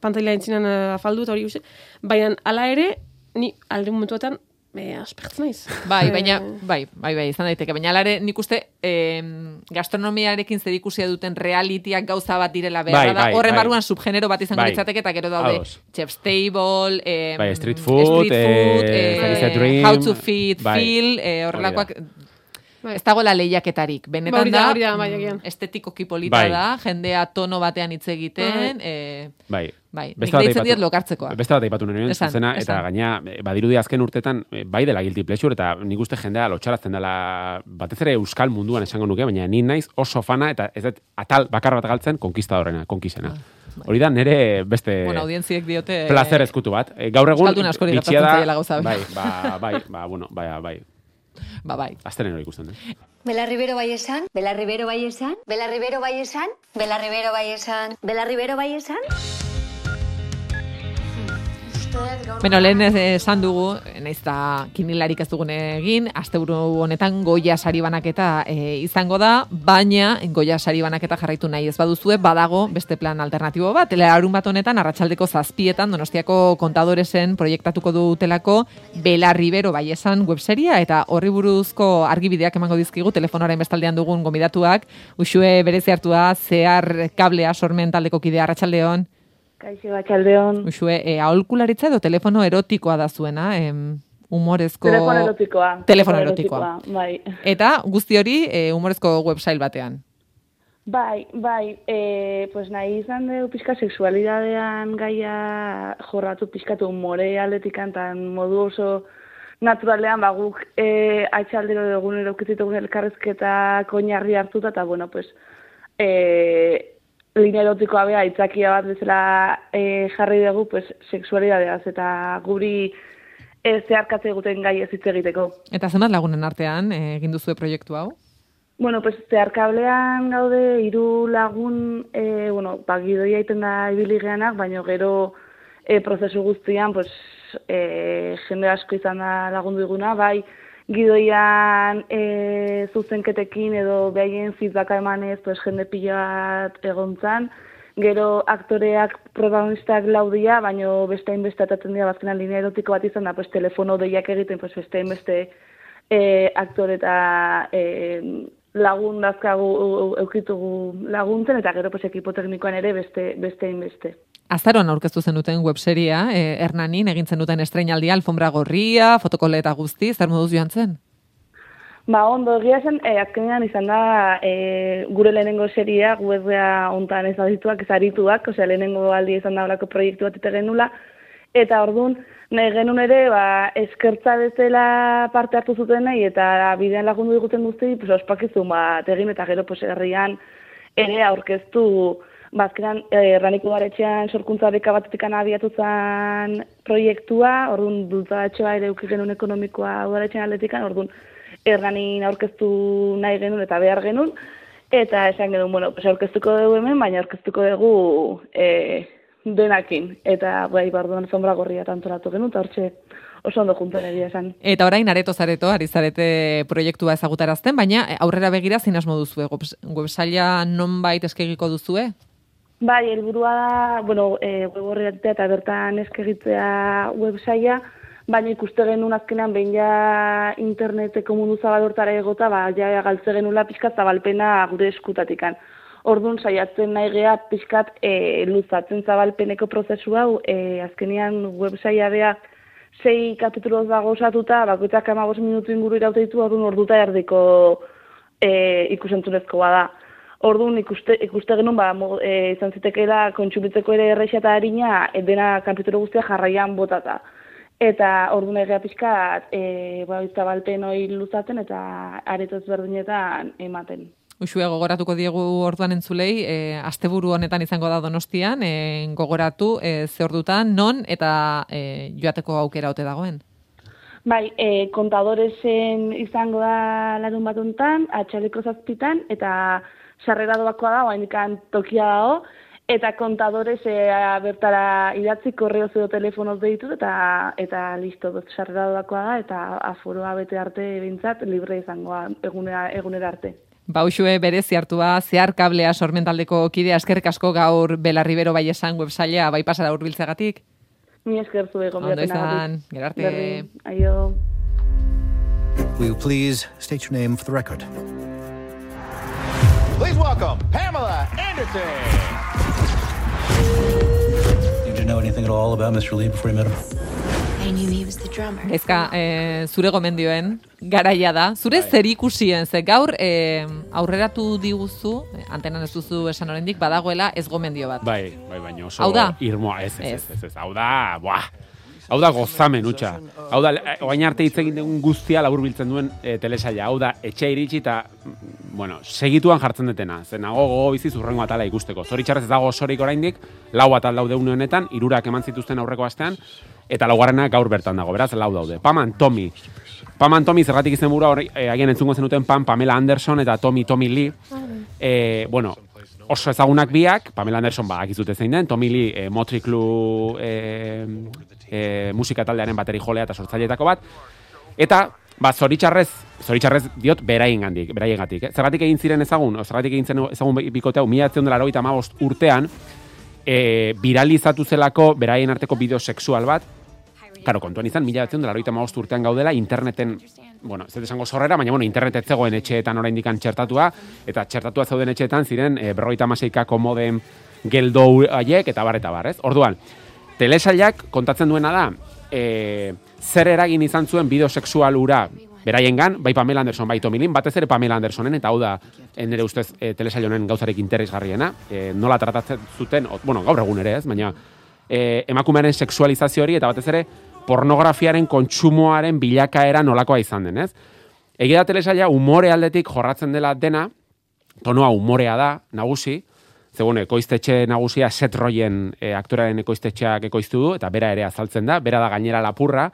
pantaila entzinan uh, afaldu eta hori guzti, baina ala ere, ni alde momentuetan, e, aspertzen naiz. Bai, Eh, baina, bai, bai, bai, izan daiteke. Baina alare, nik uste, em, gastronomiarekin zerikusia duten realitiak gauza bat direla behar Bai, da. bai, Horren bai. barruan subgenero bat izango Bai. litzateke, eta gero daude Ados. chef's table, em, Bai, street food, street food, eh, eh, how to feed, bai. feel, eh, horrelakoak, Bai. ez dagoela lehiaketarik. Benetan Ba, da, da, bai, mm, agian. estetikoki polita Bai. da, jendea tono batean hitz egiten, eh, Bai. bai, nik Beste deitzen diet lokartzekoa. Beste bat aipatu nire Esan, zuzena, eta gaina, eh, badirudi azken urtetan, eh, bai dela guilty pleasure, eta nik uste jendea lotxarazten dela, batez ere euskal munduan esango nuke, baina ni naiz oso fana, eta ez dut atal bakar bat galtzen, konkistadorena, konkisena. Hori da nire beste Ah, Bueno, audientziek diote... placer ezkutu bat. Eh, gaur egun, Euskaldun askori bitxia da-. Bai, ba, bai, ba, bueno, bai, bai. Ba, bai. Aztenen hori ikusten, eh? Bela Rivero bai esan, Bela Rivero bai esan, Bela Rivero bai esan, Bela Rivero bai esan, Bela Rivero bai esan. Beno, lehen esan dugu, naiz eta kinilarik ez dugun egin, asteburu honetan goia sari banaketa e, izango da, baina goia sari banaketa jarraitu nahi ez baduzue, badago beste plan alternatibo bat. Telearun bat honetan, arratsaldeko zazpietan, donostiako kontadoresen proiektatuko dutelako Bela Rivero bai esan webseria, eta horri buruzko argibideak emango dizkigu, telefonoaren bestaldean dugun gomidatuak, usue berezi hartua, zehar kablea sormen taldeko kidea arratsaldeon. Kaixo batxaldeon. Uxue, e, aholkularitza edo telefono erotikoa da zuena, em, humorezko... Telefono erotikoa. Telefono erotikoa. Bai. Eta guzti hori e, humorezko website batean. Bai, bai, e, pues nahi izan dugu pixka sexualidadean gaia jorratu pixkatu umore aletikan, tan modu oso naturalean, ba, guk e, atxaldero dugun erokitzitugun elkarrezketa koinarri hartuta, eta bueno, pues, e, linea erotikoa bea aitzakia bat bezala e, jarri dugu, pues, sexualidadeaz, eta guri e, zeharkatze eguten gai ez hitz egiteko. Eta zenbat lagunen artean e, egin duzue proiektu hau? Bueno, pues zeharkablean gaude hiru lagun, eh, bueno, ba, gidoia egiten da ibili geanak, baina gero eh, prozesu guztian, pues, eh, jende asko izan da lagundu diguna, bai, gidoian eh, zuzenketekin edo behaien feedbacka emanez, pues, jende pila bat egon zan, gero aktoreak protagonistak laudia, baina beste hainbeste atatzen dira bazkenan linea erotiko bat izan da, pues, telefono deiak egiten, pues, beste hainbeste e, aktore eta e, lagun dazkagu eukitugu laguntzen, eta gero pues, ekipo teknikoan ere beste beste inbeste. Azaroan aurkeztu zenuten webseria, e, Hernanin egin zenuten estreinaldia, alfombra gorria, fotokole eta guzti, zer moduz joan zen? Ba, ondo, egia zen, e, azkenean izan da e, gure lehenengo seria, guezea ontan ez adituak, ez arituak, osea, lehenengo aldi izan da horako proiektu bat ite genula, eta orduan, nahi genuen ere, ba, eskertza bezala parte hartu zuten nahi, eta bidean lagundu diguten guzti, pues, ospakizun bat egin, eta gero, pues, herrian ere aurkeztu, bazkeran, erraniko garetxean sorkuntza beka batetik abiatu zen proiektua, orduan dultzadatxoa ere euki genuen ekonomikoa udaletxean aldetikan, orduan erranin aurkeztu nahi genuen eta behar genuen, eta esan genuen, bueno, pues aurkeztuko dugu hemen, baina aurkeztuko dugu e, denakin, eta bai, barduan sombra gorria antolatu genuen, eta hortxe oso ondo juntan egia esan. Eta orain areto zareto, ari zarete proiektua ezagutarazten, baina e, aurrera begira zein asmo duzue? Webs- Websaila nonbait eskegiko duzue? Bai, helburua da, bueno, e, web horretea eta bertan eskegitzea websaia, baina ikuste genuen azkenean behin ja interneteko mundu zabal hortara egota, ba, ja galtze genula pixkat zabalpena gure eskutatikan. Orduan saiatzen nahi gea pixkat e, luzatzen zabalpeneko prozesu hau, e, azkenean websaia bea sei kapituloz dago osatuta, bakoitzak amagos minutu inguru irauteitu, orduan orduta erdiko e, ikusentzunezkoa da. Orduan ikuste, ikuste genuen ba, mo, e, izan zitekeela kontsumitzeko ere erraixa eta harina e, dena kapitulo guztia jarraian botata. Eta orduan egea pixkat e, ba, zabalpen hori luzaten eta areto ezberdinetan ematen. Uxue gogoratuko diegu orduan entzulei, e, asteburu honetan izango da donostian, e, gogoratu e, ze ordutan, non eta e, joateko aukera ote dagoen. Bai, e, kontadoresen izango da larun bat hontan, atxaleko zazpitan, eta sarrera doakoa da, oainikan tokia dago, eta kontadores e, bertara idatzi korreo edo telefonoz deitut eta eta listo sarrera doakoa da eta aforoa bete arte bintzat libre izangoa egunera, egunera arte. Bauxue berezi hartua, zehar kablea sormentaldeko kidea eskerrik asko gaur Belarribero bai esan websailea bai pasara hurbiltzegatik. Ni esker zue Ondo gonbidatzen izan, gerarte. Berdin, aio. Will you please state your name for the record? Please welcome Pamela Anderson. Did you know anything at all about Mr. Lee before you met him? I knew he was the drummer. Gaizka, e, zure gomendioen, garaia da. Zure Bai. zer ikusien, ze gaur e, aurreratu diguzu, eh, antenan ez duzu esan oraindik badagoela ez gomendio bat. Bai, bai, baina oso Hau da? irmoa, ez, ez, Ez. ez, ez, ez, hau da, buah, hau da gozamen utxa. Hau da, eh, orain arte hitz egin dugun guztia labur biltzen duen e, telesaila, hau da, etxe iritsi eta, mm, bueno, segituan jartzen detena, zen nago gogo bizi zurrengo atala ikusteko. Zoritxarrez ez dago osorik oraindik, lau atal daude une honetan, irurak eman zituzten aurreko astean, eta laugarrena gaur bertan dago, beraz, lau daude. Paman, Tommy, Paman Tommy zergatik izen burua hori, eh, agian entzungo zenuten Pam, Pamela Anderson eta Tommy Tommy Lee. Eh, bueno, oso ezagunak biak, Pamela Anderson ba, akizute zein den, Tommy Lee eh, Motley Crue eh, eh, musika taldearen bateri jolea eta sortzaileetako bat. Eta, ba, zoritxarrez, zoritxarrez diot beraien gandik, beraien. Eh? Zergatik egin ziren ezagun, zergatik egin zen ezagun bikote hau, mila urtean, e, viralizatu zelako beraien arteko bideo sexual bat, Karo, kontuan izan, mila batzen dela urtean gaudela, interneten, bueno, ez esango zorrera, baina, bueno, internet ez zegoen etxeetan oraindik txertatua, eta txertatua zeuden etxeetan ziren, e, berrogeita maseikako modem geldo haiek, eta bar, eta bar, ez? Orduan, telesailak kontatzen duena da, e, zer eragin izan zuen bideo sexual ura beraiengan, bai Pamela Anderson, bai Tommy Lin, batez ere Pamela Andersonen, eta hau da, e, nire ustez, e, telesail honen gauzarik interesgarriena, e, nola tratatzen zuten, bueno, gaur egun ere ez, baina e, emakumearen sexualizazio hori, eta batez ere, pornografiaren kontsumoaren bilakaera nolakoa izan den, ez? Egia da telesaila umore aldetik jorratzen dela dena, tonoa umorea da, nagusi, zegoen ekoiztetxe nagusia Seth Rogen e, aktoraren ekoiztetxeak ekoiztu du, eta bera ere azaltzen da, bera da gainera lapurra,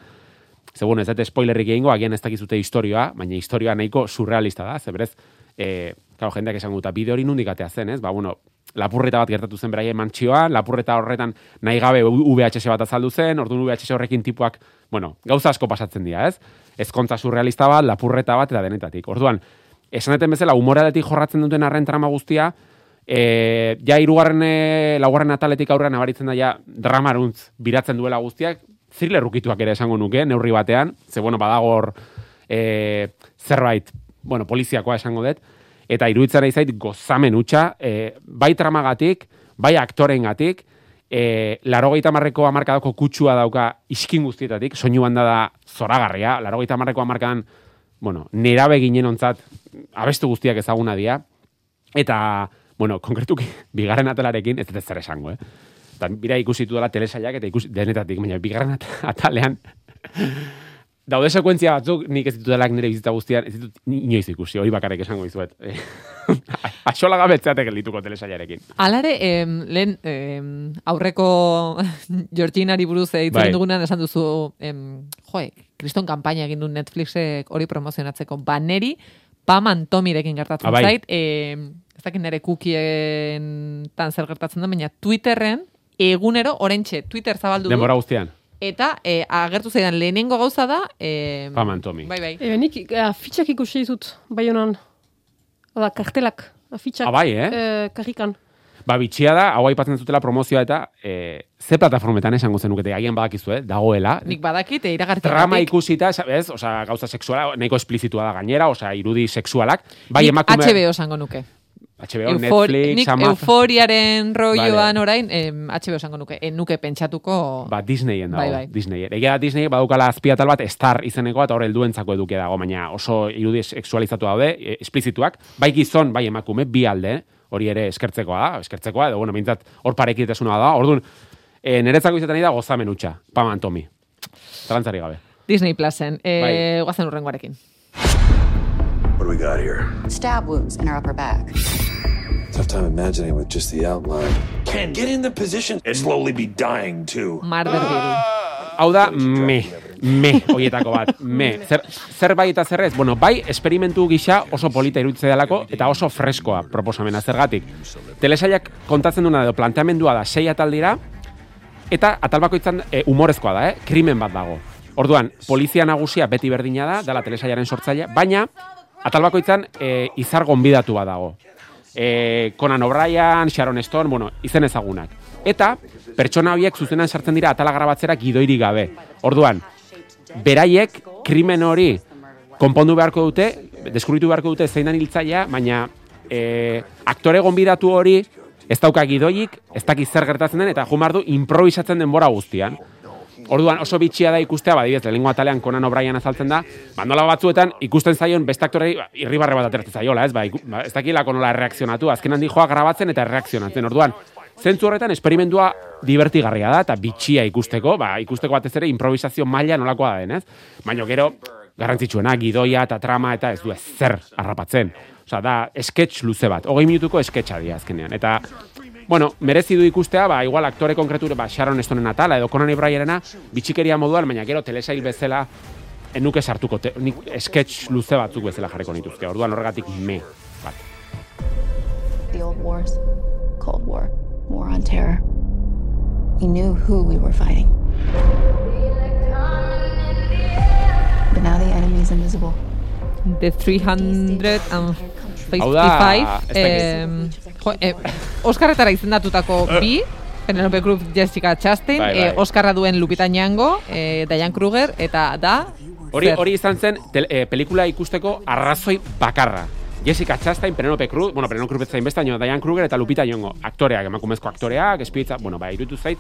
zegoen ez dut spoilerrik egingo, agian ez dakizute historioa, baina historioa nahiko surrealista da, zeberez, e, claro, jendeak esango eta bideo hori nundik atea zen, ez? Ba, bueno, lapurreta bat gertatu zen beraien mantxioan, lapurreta horretan nahi gabe VHS bat azaldu zen, orduan VHS horrekin tipuak, bueno, gauza asko pasatzen dira, ez? Ezkontza surrealista bat, lapurreta bat eta denetatik. Orduan, esan deten bezala, humoraletik jorratzen duten arren trama guztia, e, ja irugarren, e, laugarren ataletik aurrean abaritzen da ja dramaruntz biratzen duela guztiak, thrillerrukituak ere esango nuke, neurri batean, ze bueno, badago hor e, zerbait, bueno, poliziakoa esango dut, eta iruditzen ari zait gozamen utxa, e, bai tramagatik, bai aktorengatik, e, larogeita marreko amarkadako kutsua dauka iskin guztietatik, soinu banda da zoragarria, larogeita marreko amarkadan, bueno, nerabe ginen ontzat, abestu guztiak ezaguna dira, eta, bueno, konkretuki, bigarren atelarekin, ez dut zer esango, eh? Eta bira ikusi dela telesailak eta ikusi denetatik, baina bigarren at- atalean, daude sekuentzia batzuk, nik ez ditudelak nire bizitza guztian, ez ditut ni- inoiz ikusi, hori bakarrik esango dizuet. Axola gabetzeatek geldituko telesailarekin. Alare, em, lehen em, aurreko Georginari buruz hitz Bai. egin dugunean esan duzu, em, joe, kriston kanpaina egin du Netflixek hori promozionatzeko. Ba, neri, Paman Tomirekin gertatzen Ah, bai. zait, em, ez dakit nire kukien tan zer gertatzen da, baina Twitterren, egunero, orentxe, Twitter zabaldu du, Denbora guztian, eta e, agertu zaidan lehenengo gauza da, em, Paman Tomi. bai, bai. E, nik eh, afitxak ikusi ditut, bai honan. Oda, kartelak, afitxak. Ah, bai, eh? eh, karrikan. Ba, bitxia da, hau aipatzen zutela promozioa eta e, ze plataformetan esango zenukete, agian badakizu, eh? dagoela. Nik badakit, e, iragartzen Trama ikusita, ez? Osea, gauza sexuala, nahiko esplizitua da gainera, osea, irudi sexualak. Bai, emakume... HBO esango nuke. HBO, Eufori- Netflix, nik Amazon... euforiaren rolloan Vale. orain, em, HBO esango nuke, en nuke pentsatuko... Ba, Disneyen dago, Bai, bai. Disney. Egia da Disney badukala azpiatal bat Star izeneko eta hor helduentzako eduke dago, baina oso irudi sexualizatu daude, e, esplizituak. Bai gizon, bai emakume, bi alde, eh? hori ere eskertzekoa da, eskertzekoa, edo, bueno, bintzat, hor parekitasuna da. Orduan, e, niretzako izaten da gozamen utxa, Pam Antomi. Zalantzari gabe. Disney Plusen, e, Bai. guazen urrengoarekin. What do we got here? Stab wounds in her upper back. Tough time imagining with just the outline. Ken, get in the position and slowly be dying too. Marderville. Hau da, me. me, hoietako bat, me. Zer, zer bai eta zer ez? Bueno, bai, esperimentu gisa oso polita iruditze delako eta oso freskoa proposamena zergatik. Telesaiak kontatzen duena edo planteamendua da sei atal dira eta atal bakoitzan e, humorezkoa da, eh? krimen bat dago. Orduan, polizia nagusia beti berdina da, dela telesaiaren sortzailea, baina atal bakoitzan e, izar gonbidatu bat dago. E, Conan O'Brien, Sharon Stone, bueno, izen ezagunak. Eta, pertsona horiek zuzenan sartzen dira atala grabatzera gidoiri gabe. Orduan, beraiek krimen hori konpondu beharko dute, deskubritu beharko dute zein da hiltzailea, baina e, aktore gonbidatu hori ez dauka gidoik, ez dakit zer gertatzen den, eta jumar du improvisatzen denbora guztian. Orduan oso bitxia da ikustea, badibidez, lehenengo atalean Conan O'Brien azaltzen da, ba, nola batzuetan ikusten zaion beste aktorei ba, irribarre bat ateratzen zaiola, ez, ba, iku, ba, ez dakilako nola reakzionatu, azken handi joa grabatzen eta reakzionatzen. Orduan, zentzu horretan esperimentua divertigarria da, eta bitxia ikusteko, ba, ikusteko batez ere improvisazio maila nolakoa da den, ez? Baina gero, garrantzitsuena, gidoia eta trama eta ez du zer harrapatzen. Osea, da, sketch luze bat, hogei minutuko sketcha dira azkenean. Eta, bueno, merezi du ikustea, ba, igual aktore konkreture, ba, Sharon Stonen atala, edo Conan O'Brienena, bitxikeria moduan, baina gero telesail bezala, enuke sartuko, te, nik sketch luze batzuk bezala jarriko nituzke. Orduan horregatik me. Bat. The old wars, Cold War, War on Terror. We knew who we were fighting. But now the enemy's invisible. The 355 Hau da, ez dakit. eh, jo, eh, Oskarretara izendatutako bi, Penelope Cruz, Jessica Chastain, Bai, eh, bai. Oskarra duen Lupita Nyong'o, eh, Diane Kruger, eta da... Hori, zer? hori izan zen tel, e, pelikula ikusteko arrazoi bakarra. Jessica Chastain, Penelope Cruz, bueno, Penelope Cruz zain besta, baina Diane Kruger eta Lupita Nyong'o, aktoreak, emakumezko aktoreak, espitza, bueno, ba, irutu zait,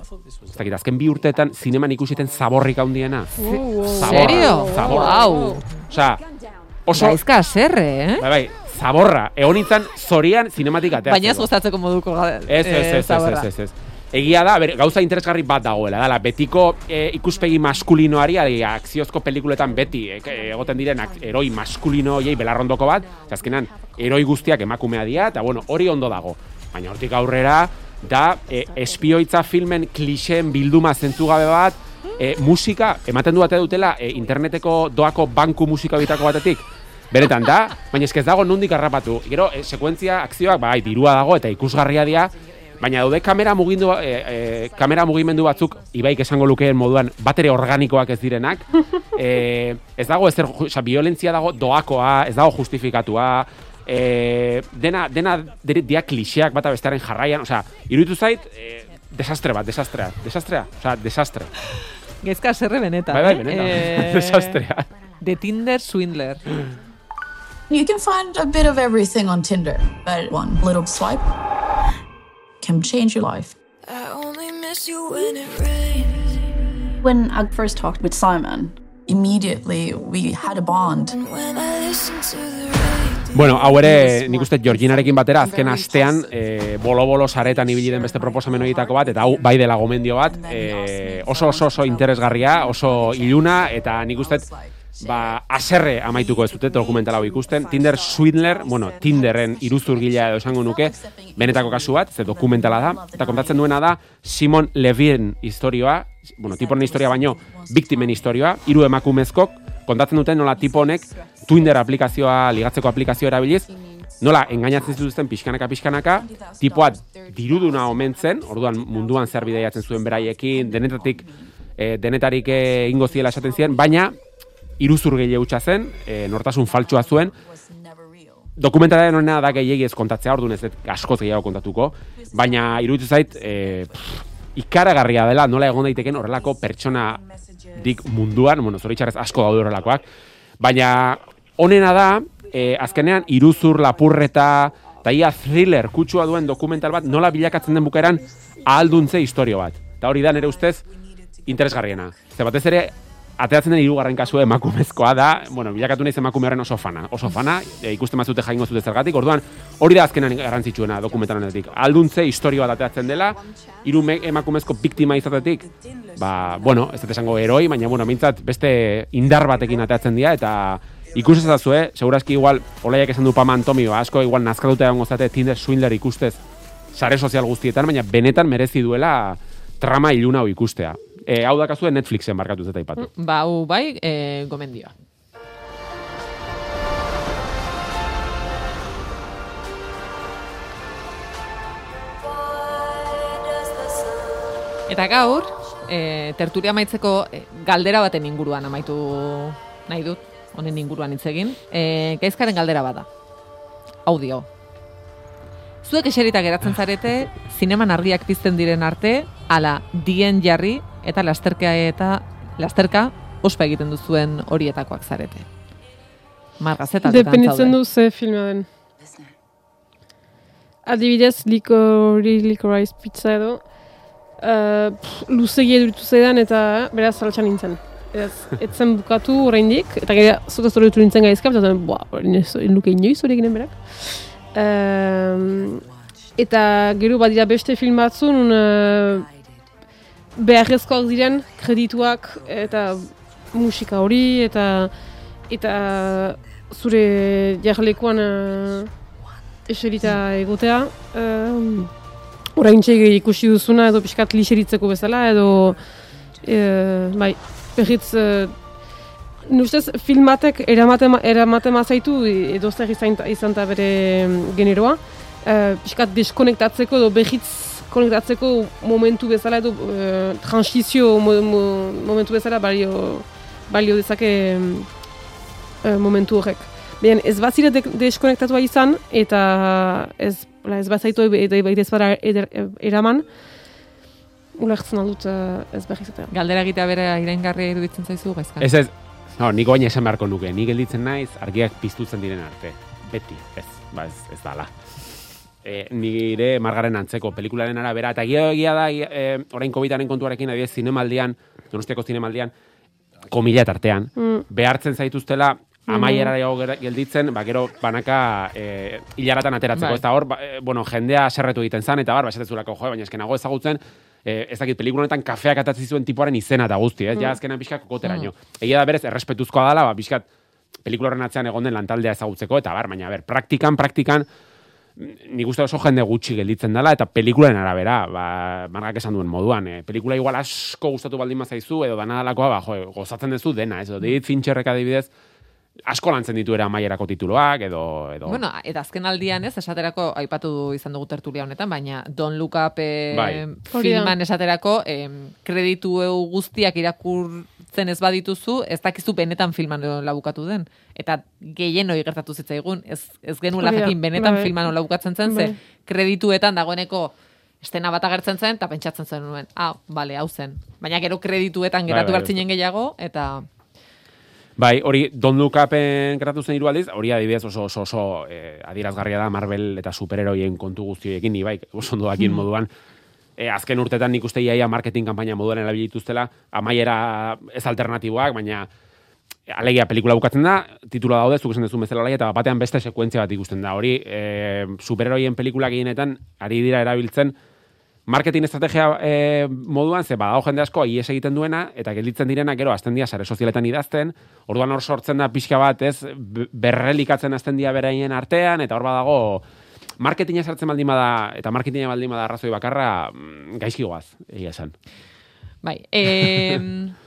ez dakit, azken bi urteetan zineman ikusiten zaborrik handiena. Zaborra, Serio? Zaborra. Wow. Osea, oso, Gaizka zerre, eh? bai, bai, zaborra, egon nintzen zorian zinematik ateatzeko. Baina ez gustatzeko moduko Ez, ez, eh, ez, ez, ez, ez. Egia da, ber, gauza interesgarri bat dagoela, dala, betiko e, ikuspegi maskulinoari, adi, akziozko pelikuletan beti e, e, egoten diren ak- eroi maskulino hoiei belarrondoko bat, azkenan, eroi guztiak emakumea dira, eta bueno, hori ondo dago. Baina hortik aurrera, da, e, espioitza filmen klixeen bilduma zentzugabe bat, e, musika, ematen du bate dutela, e, interneteko doako banku musika bitako batetik, Benetan da, baina ez dago nondik harrapatu. Gero, e, sekuentzia, akzioak, bai, dirua dago eta ikusgarria dira, baina daude kamera mugindu, e, e, kamera mugimendu batzuk, ibaik esango lukeen moduan, batere organikoak ez direnak. E, ez dago ezer, osea, violentzia dago doakoa, ez dago justifikatua, e, dena, dena dia klixeak bata bestearen jarraian, osea, iruditu zait, e, desastre bat, desastrea, desastrea, osea, desastre. Gaizka zerre benetan. Bai, bai, eh? benetan, Eh, desastrea. The Tinder Swindler. You can find a bit of everything on Tinder, but one little swipe can change your life. When I first talked with Simon, immediately we had a bond. Bueno, hau ere, nik uste Georginarekin batera azken astean e, bolo-bolo saretan ibili den beste proposamen horietako bat, eta hau bai dela gomendio bat, e, oso oso oso interesgarria, oso iluna, eta nik uste ba, aserre amaituko ez dute dokumental hau ikusten. Tinder Swindler, bueno, Tinderren iruzurgilea edo esango nuke, benetako kasu bat, ze dokumentala da, eta kontatzen duena da Simon Levien historioa, bueno, tipo honen historia baino, biktimen historioa, hiru emakumezkok, kontatzen duten nola tipo honek Tinder aplikazioa, ligatzeko aplikazioa erabiliz, nola engainatzen zituzten pixkanaka pixkanaka, tipoa diruduna omentzen, orduan munduan zer bideiatzen zuen beraiekin, denetatik e, denetarik eh, ingo ziela esaten ziren, baina iruzur gehiago hutsa zen, e, nortasun faltsua zuen, dokumentalaren honena da gehiegi ez kontatzea, orduan ez askoz gehiago kontatuko, baina iruditu zait, e, pff, ikaragarria dela nola egon daiteken horrelako pertsona dik munduan, bueno, zoritxarrez asko daude horrelakoak, baina onena da, e, azkenean iruzur lapurreta, eta ia thriller kutsua duen dokumental bat nola bilakatzen den bukaeran ahalduntze historio bat. Eta hori da nire ustez interesgarriena. Ze batez ere, ateratzen den hirugarren kasua emakumezkoa da, bueno, bilakatu naiz emakume horren oso fana. Oso fana, e, ikusten bazute jaingo zute zergatik, orduan hori da azkenan garrantzitsuena dokumental honetik. Alduntze historio bat ateratzen dela, hiru me- emakumezko biktima izatetik, ba, bueno, ez dut esango heroi, baina, bueno, mintzat beste indar batekin ateratzen dira, eta ikusi ezazue, segurazki igual, olaiak esan du Pama Antomi, ba, asko igual nazkatuta egongo zate Tinder Swindler ikustez, sare sozial guztietan, baina benetan merezi duela trama iluna hau ikustea. E, hau dakazue Netflixen markatu zeta ipatu. Ba, hau bai, e, gomendioa. Eta gaur, e, tertulia maitzeko e, galdera baten inguruan amaitu nahi dut, honen inguruan hitz egin. E, gaizkaren galdera bada. Audio. Zuek eserita geratzen zarete, zineman argiak pizten diren arte, ala dien jarri eta lasterka eta lasterka ospa egiten duzuen horietakoak zarete. Margazetak Depenitzen du ze filma den. Adibidez, likori, likorice pizza edo, uh, pff, luzegi eduritu zaidan eta beraz saltsan nintzen. Ez, etzen bukatu oraindik eta gara zuka zoritu nintzen gaizka, eta zen, ez nuke inoiz hori eginen berak. Um, eta gero badira beste film batzu, nun uh, beharrezkoak diren kredituak eta musika hori eta eta zure jarlekuan uh, eserita egotea. Um, Orain ikusi duzuna edo pixkat lixeritzeko bezala edo e, bai, berriz e, Nustez, filmatek eramaten, eramaten mazaitu edo zer izan, izan bere generoa. E, pixkat deskonektatzeko edo behitz konektatzeko momentu bezala edo e, transizio mo, mo, momentu bezala balio, balio dezake e, momentu horrek. Bien, ez bazire de, deskonektatua izan eta ez, ez bazaitu eta ez bada eraman, ulertzen aldut ez behar izatea. Galdera egitea bere iraingarri iruditzen zaizu gaizka. Ez ez, no, niko baina esan beharko nuke, ni gelditzen naiz argiak piztutzen diren arte. Beti, ez, ba ez, ez dala. E, nire margaren antzeko pelikularen arabera, eta egia egia da, e, orain COVID-aren kontuarekin, adibidez, zinemaldian, donostiako zinemaldian, komila tartean, mm. behartzen zaituztela amaiera mm gelditzen, ba, gero banaka e, hilaratan ateratzeko. Bai. Ez da hor, ba, e, bueno, jendea serretu egiten zan, eta bar, basetezulako, jo, baina eskenago ezagutzen, e, ez dakit, pelikulonetan kafeak atatzi zuen tipuaren izena eta guzti, ez? Mm. Ja, azkenan pixka kokoteraino. Mm. Egia da berez, errespetuzkoa dela, ba, pixkat, pelikuloren atzean egon den lantaldea ezagutzeko, eta bar, baina, ber, praktikan, praktikan, ni gustu oso jende gutxi gelditzen dela eta pelikularen arabera, ba, margak esan duen moduan, eh, pelikula igual asko gustatu baldin bazaizu edo danadalakoa, ba, jo, gozatzen duzu dena, ez? David Fincherrek adibidez, asko lantzen ditu era maierako tituloak edo edo Bueno, eta azken aldian, ez, esaterako aipatu izan dugu tertulia honetan, baina Don Look Up eh, bai. filman esaterako eh, kreditu guztiak irakurtzen ez badituzu, ez dakizu benetan filman labukatu den. Eta gehien hori gertatu zitzaigun, ez, ez genula jakin benetan bai. filman labukatzen zen, bai. ze kredituetan dagoeneko estena bat agertzen zen, eta pentsatzen zen nuen, ah, bale, hau zen. Baina gero kredituetan bai, geratu bai, bai, gehiago, eta... Bai, hori Don Look Upen gertatu zen hiru aldiz, hori adibidez oso oso, oso eh, adierazgarria da Marvel eta superheroien kontu guztioekin ni bai, oso ondo dakien mm. Eh, azken urtetan nik uste iaia marketing kanpaina moduan erabilituztela, amaiera ez alternatiboak, baina alegia pelikula bukatzen da, titula daude, zuk esan duzu bezala alegia, eta batean beste sekuentzia bat ikusten da. Hori, eh, superheroien pelikulak gehienetan, ari dira erabiltzen, marketing estrategia e, moduan, ze badago jende asko ies egiten duena, eta gelditzen direna, gero, azten dia, sare sozialetan idazten, orduan hor sortzen da pixka bat, ez, berrelikatzen azten dia beraien artean, eta hor badago, marketinga sartzen baldin bada, eta marketinga baldin bada arrazoi bakarra, mm, gaizki goaz, egia esan. Bai, eh,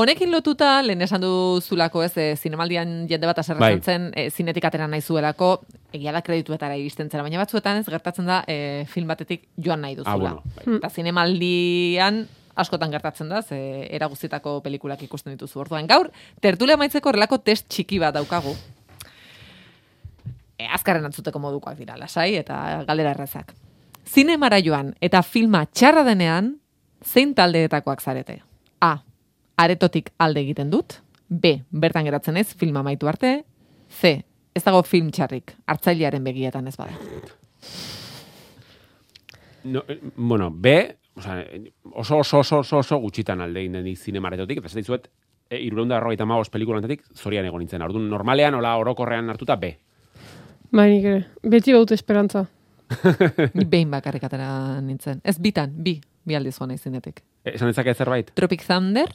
Honekin lotuta, lehen esan du zulako, ez, e, zinemaldian jende bat aserratzen bai. zen, e, zinetik atera nahi zuelako, egia da kredituetara iristen zera, baina batzuetan ez gertatzen da e, film batetik joan nahi duzula. Ah, bueno, bai. Eta zinemaldian askotan gertatzen da, ze era guztietako pelikulak ikusten dituzu. Orduan, gaur, tertule maitzeko horrelako test txiki bat daukagu. E, azkarren atzuteko modukoak dira, lasai, eta galdera errazak. Zinemara joan eta filma txarra denean, zein taldeetakoak zarete? A aretotik alde egiten dut, B, bertan geratzen ez, filma maitu arte, C, ez dago film txarrik, hartzailearen begietan ez bada. No, eh, bueno, B, o sea, oso, oso, oso, oso, oso gutxitan alde egiten di zinema aretotik, eta ez dizuet, e, irurunda arrogeita magos pelikulantetik, zorian egon nintzen. Orduan, normalean, ola orokorrean hartuta B. Bai, nik ere. Beti baut esperantza. Ni behin bakarrik atera nintzen. Ez bitan, bi, bi aldiz joan izinetik. Esan ezak zerbait? Tropic Thunder,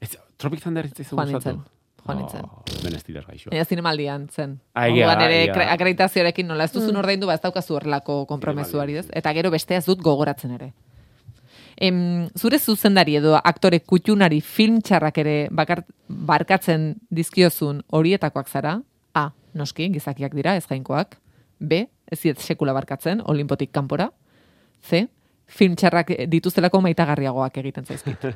Ez, Tropic Thunder ez Juan nintzen. Juan nintzen. Oh, Benestider gaixo. Baina zinemaldian zen. Aia, ere akreditazioarekin nola ez duzun mm. ordaindu, ba ez daukazu horrelako kompromesuari, ez? Eta gero beste ez dut gogoratzen ere. Em, zure zuzendari edo aktore kutxunari film txarrak ere bakar, barkatzen dizkiozun horietakoak zara? Noski, gizakiak dira, ez jainkoak. B. Ez diet sekula barkatzen, olimpotik kanpora. C. Film txarrak dituztelako maitagarriagoak egiten zaizkit.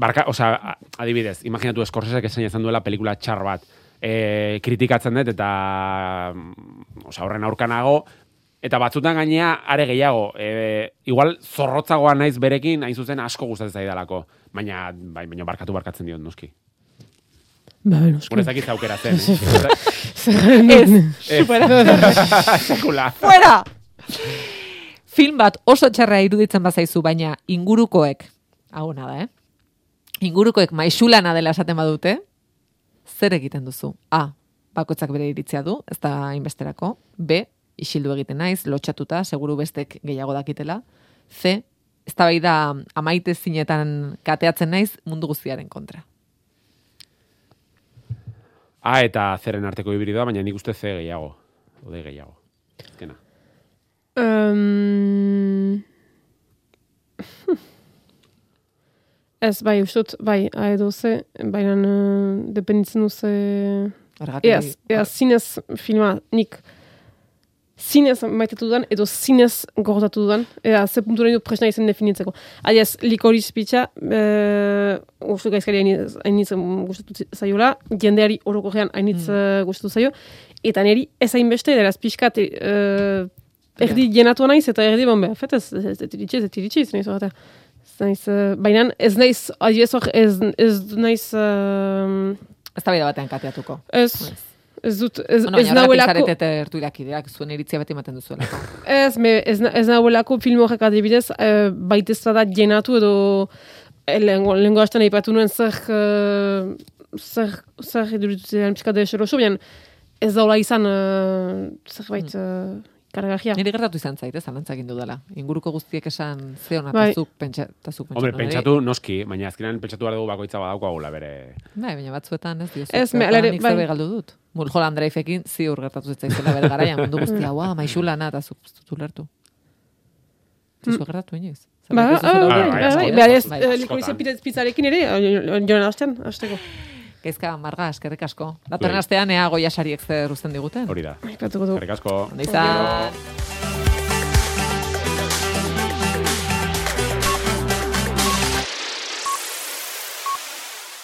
Barka, osea, adibidez, imaginatu Scorsese esan izan duela pelikula txar bat. E, kritikatzen dut eta mm, osea, horren aurkanago eta batzutan gainea are gehiago. E, igual zorrotzagoa naiz berekin, hain zuzen asko gustatzen zaidalako. Baina, bai, baina barkatu barkatzen diot, noski. Ba, noski. Bueno, ez dakit aukera zen. Ez. Sekula. Fuera! Film bat oso txarra iruditzen bazaizu, baina ingurukoek, hau nada, eh? Ingurukoek maixulana dela esaten badute, zer egiten duzu? A. Bakoitzak bere iritzia du, ez da hainbesterako. B. Isildu egiten naiz, lotxatuta, seguru bestek gehiago dakitela. C. Ez da da amaite zinetan kateatzen naiz mundu guztiaren kontra. A eta zeren arteko hibridoa, baina nik uste ze gehiago. Ode gehiago. Azkena. Um, ez, bai, ustot, bai, A edo ze, baina uh, dependitzen duze... Eaz, eaz, zinez filma, nik zinez maitatu dudan, edo zinez gordatu dudan, ea, ze puntu nahi du presna izan definitzeko. Adiaz, likoriz pitxa, e, uste gaizkari hainitz, hainitz gustatu zaiola, jendeari orokorrean hainitz mm. gustatu zaio, eta niri ez hainbeste, deraz pixkat, e, erdi jenatu naiz, eta erdi, bon, behar, ez, ez, ez iritsi, ez iritsi, ez naiz eh, baina ez naiz, adiez hor, ez, ez naiz... Uh, Ez da batean kateatuko. Ez, ez dut, ez, ez baina horregatik nauelako... zarete ertu irakideak, zuen iritzia beti ematen duzuelako. Ez, me, ez, ez nahuelako film horrek adibidez, e, baitezta da jenatu edo e, lehengo, lehengo hasten aipatu nuen zer, e, zer, zer iduritzen pixka de xeroso, baina ez daula izan e, zerbait e, kargajia. Niri gertatu izan zait, ez, alantzak indu dela. Inguruko guztiek esan ze hona, Bai. tazuk pentsa, tazuk pentsa. Hombre, pentsatu noski, baina azkenean pentsatu behar dugu bakoitza badaukagula bere. Bai, baina batzuetan ez diozu. Ez, me- alere, bai. galdu dut. Mulholland Drive-ekin ziur gertatu zitzaizela bere garaian, mundu guztia, ua, maixulana, eta zuk ez dut ulertu. Zizu gertatu inoiz. Ba, Zerbait ah, duzula bai, ulertu. bai, bai, Bai, behar Gaizka, marga, eskerrik asko. Datorren Bai. astean ea goia sariek zer uzten diguten. Hori da. Eskerrik asko. Ondo izan.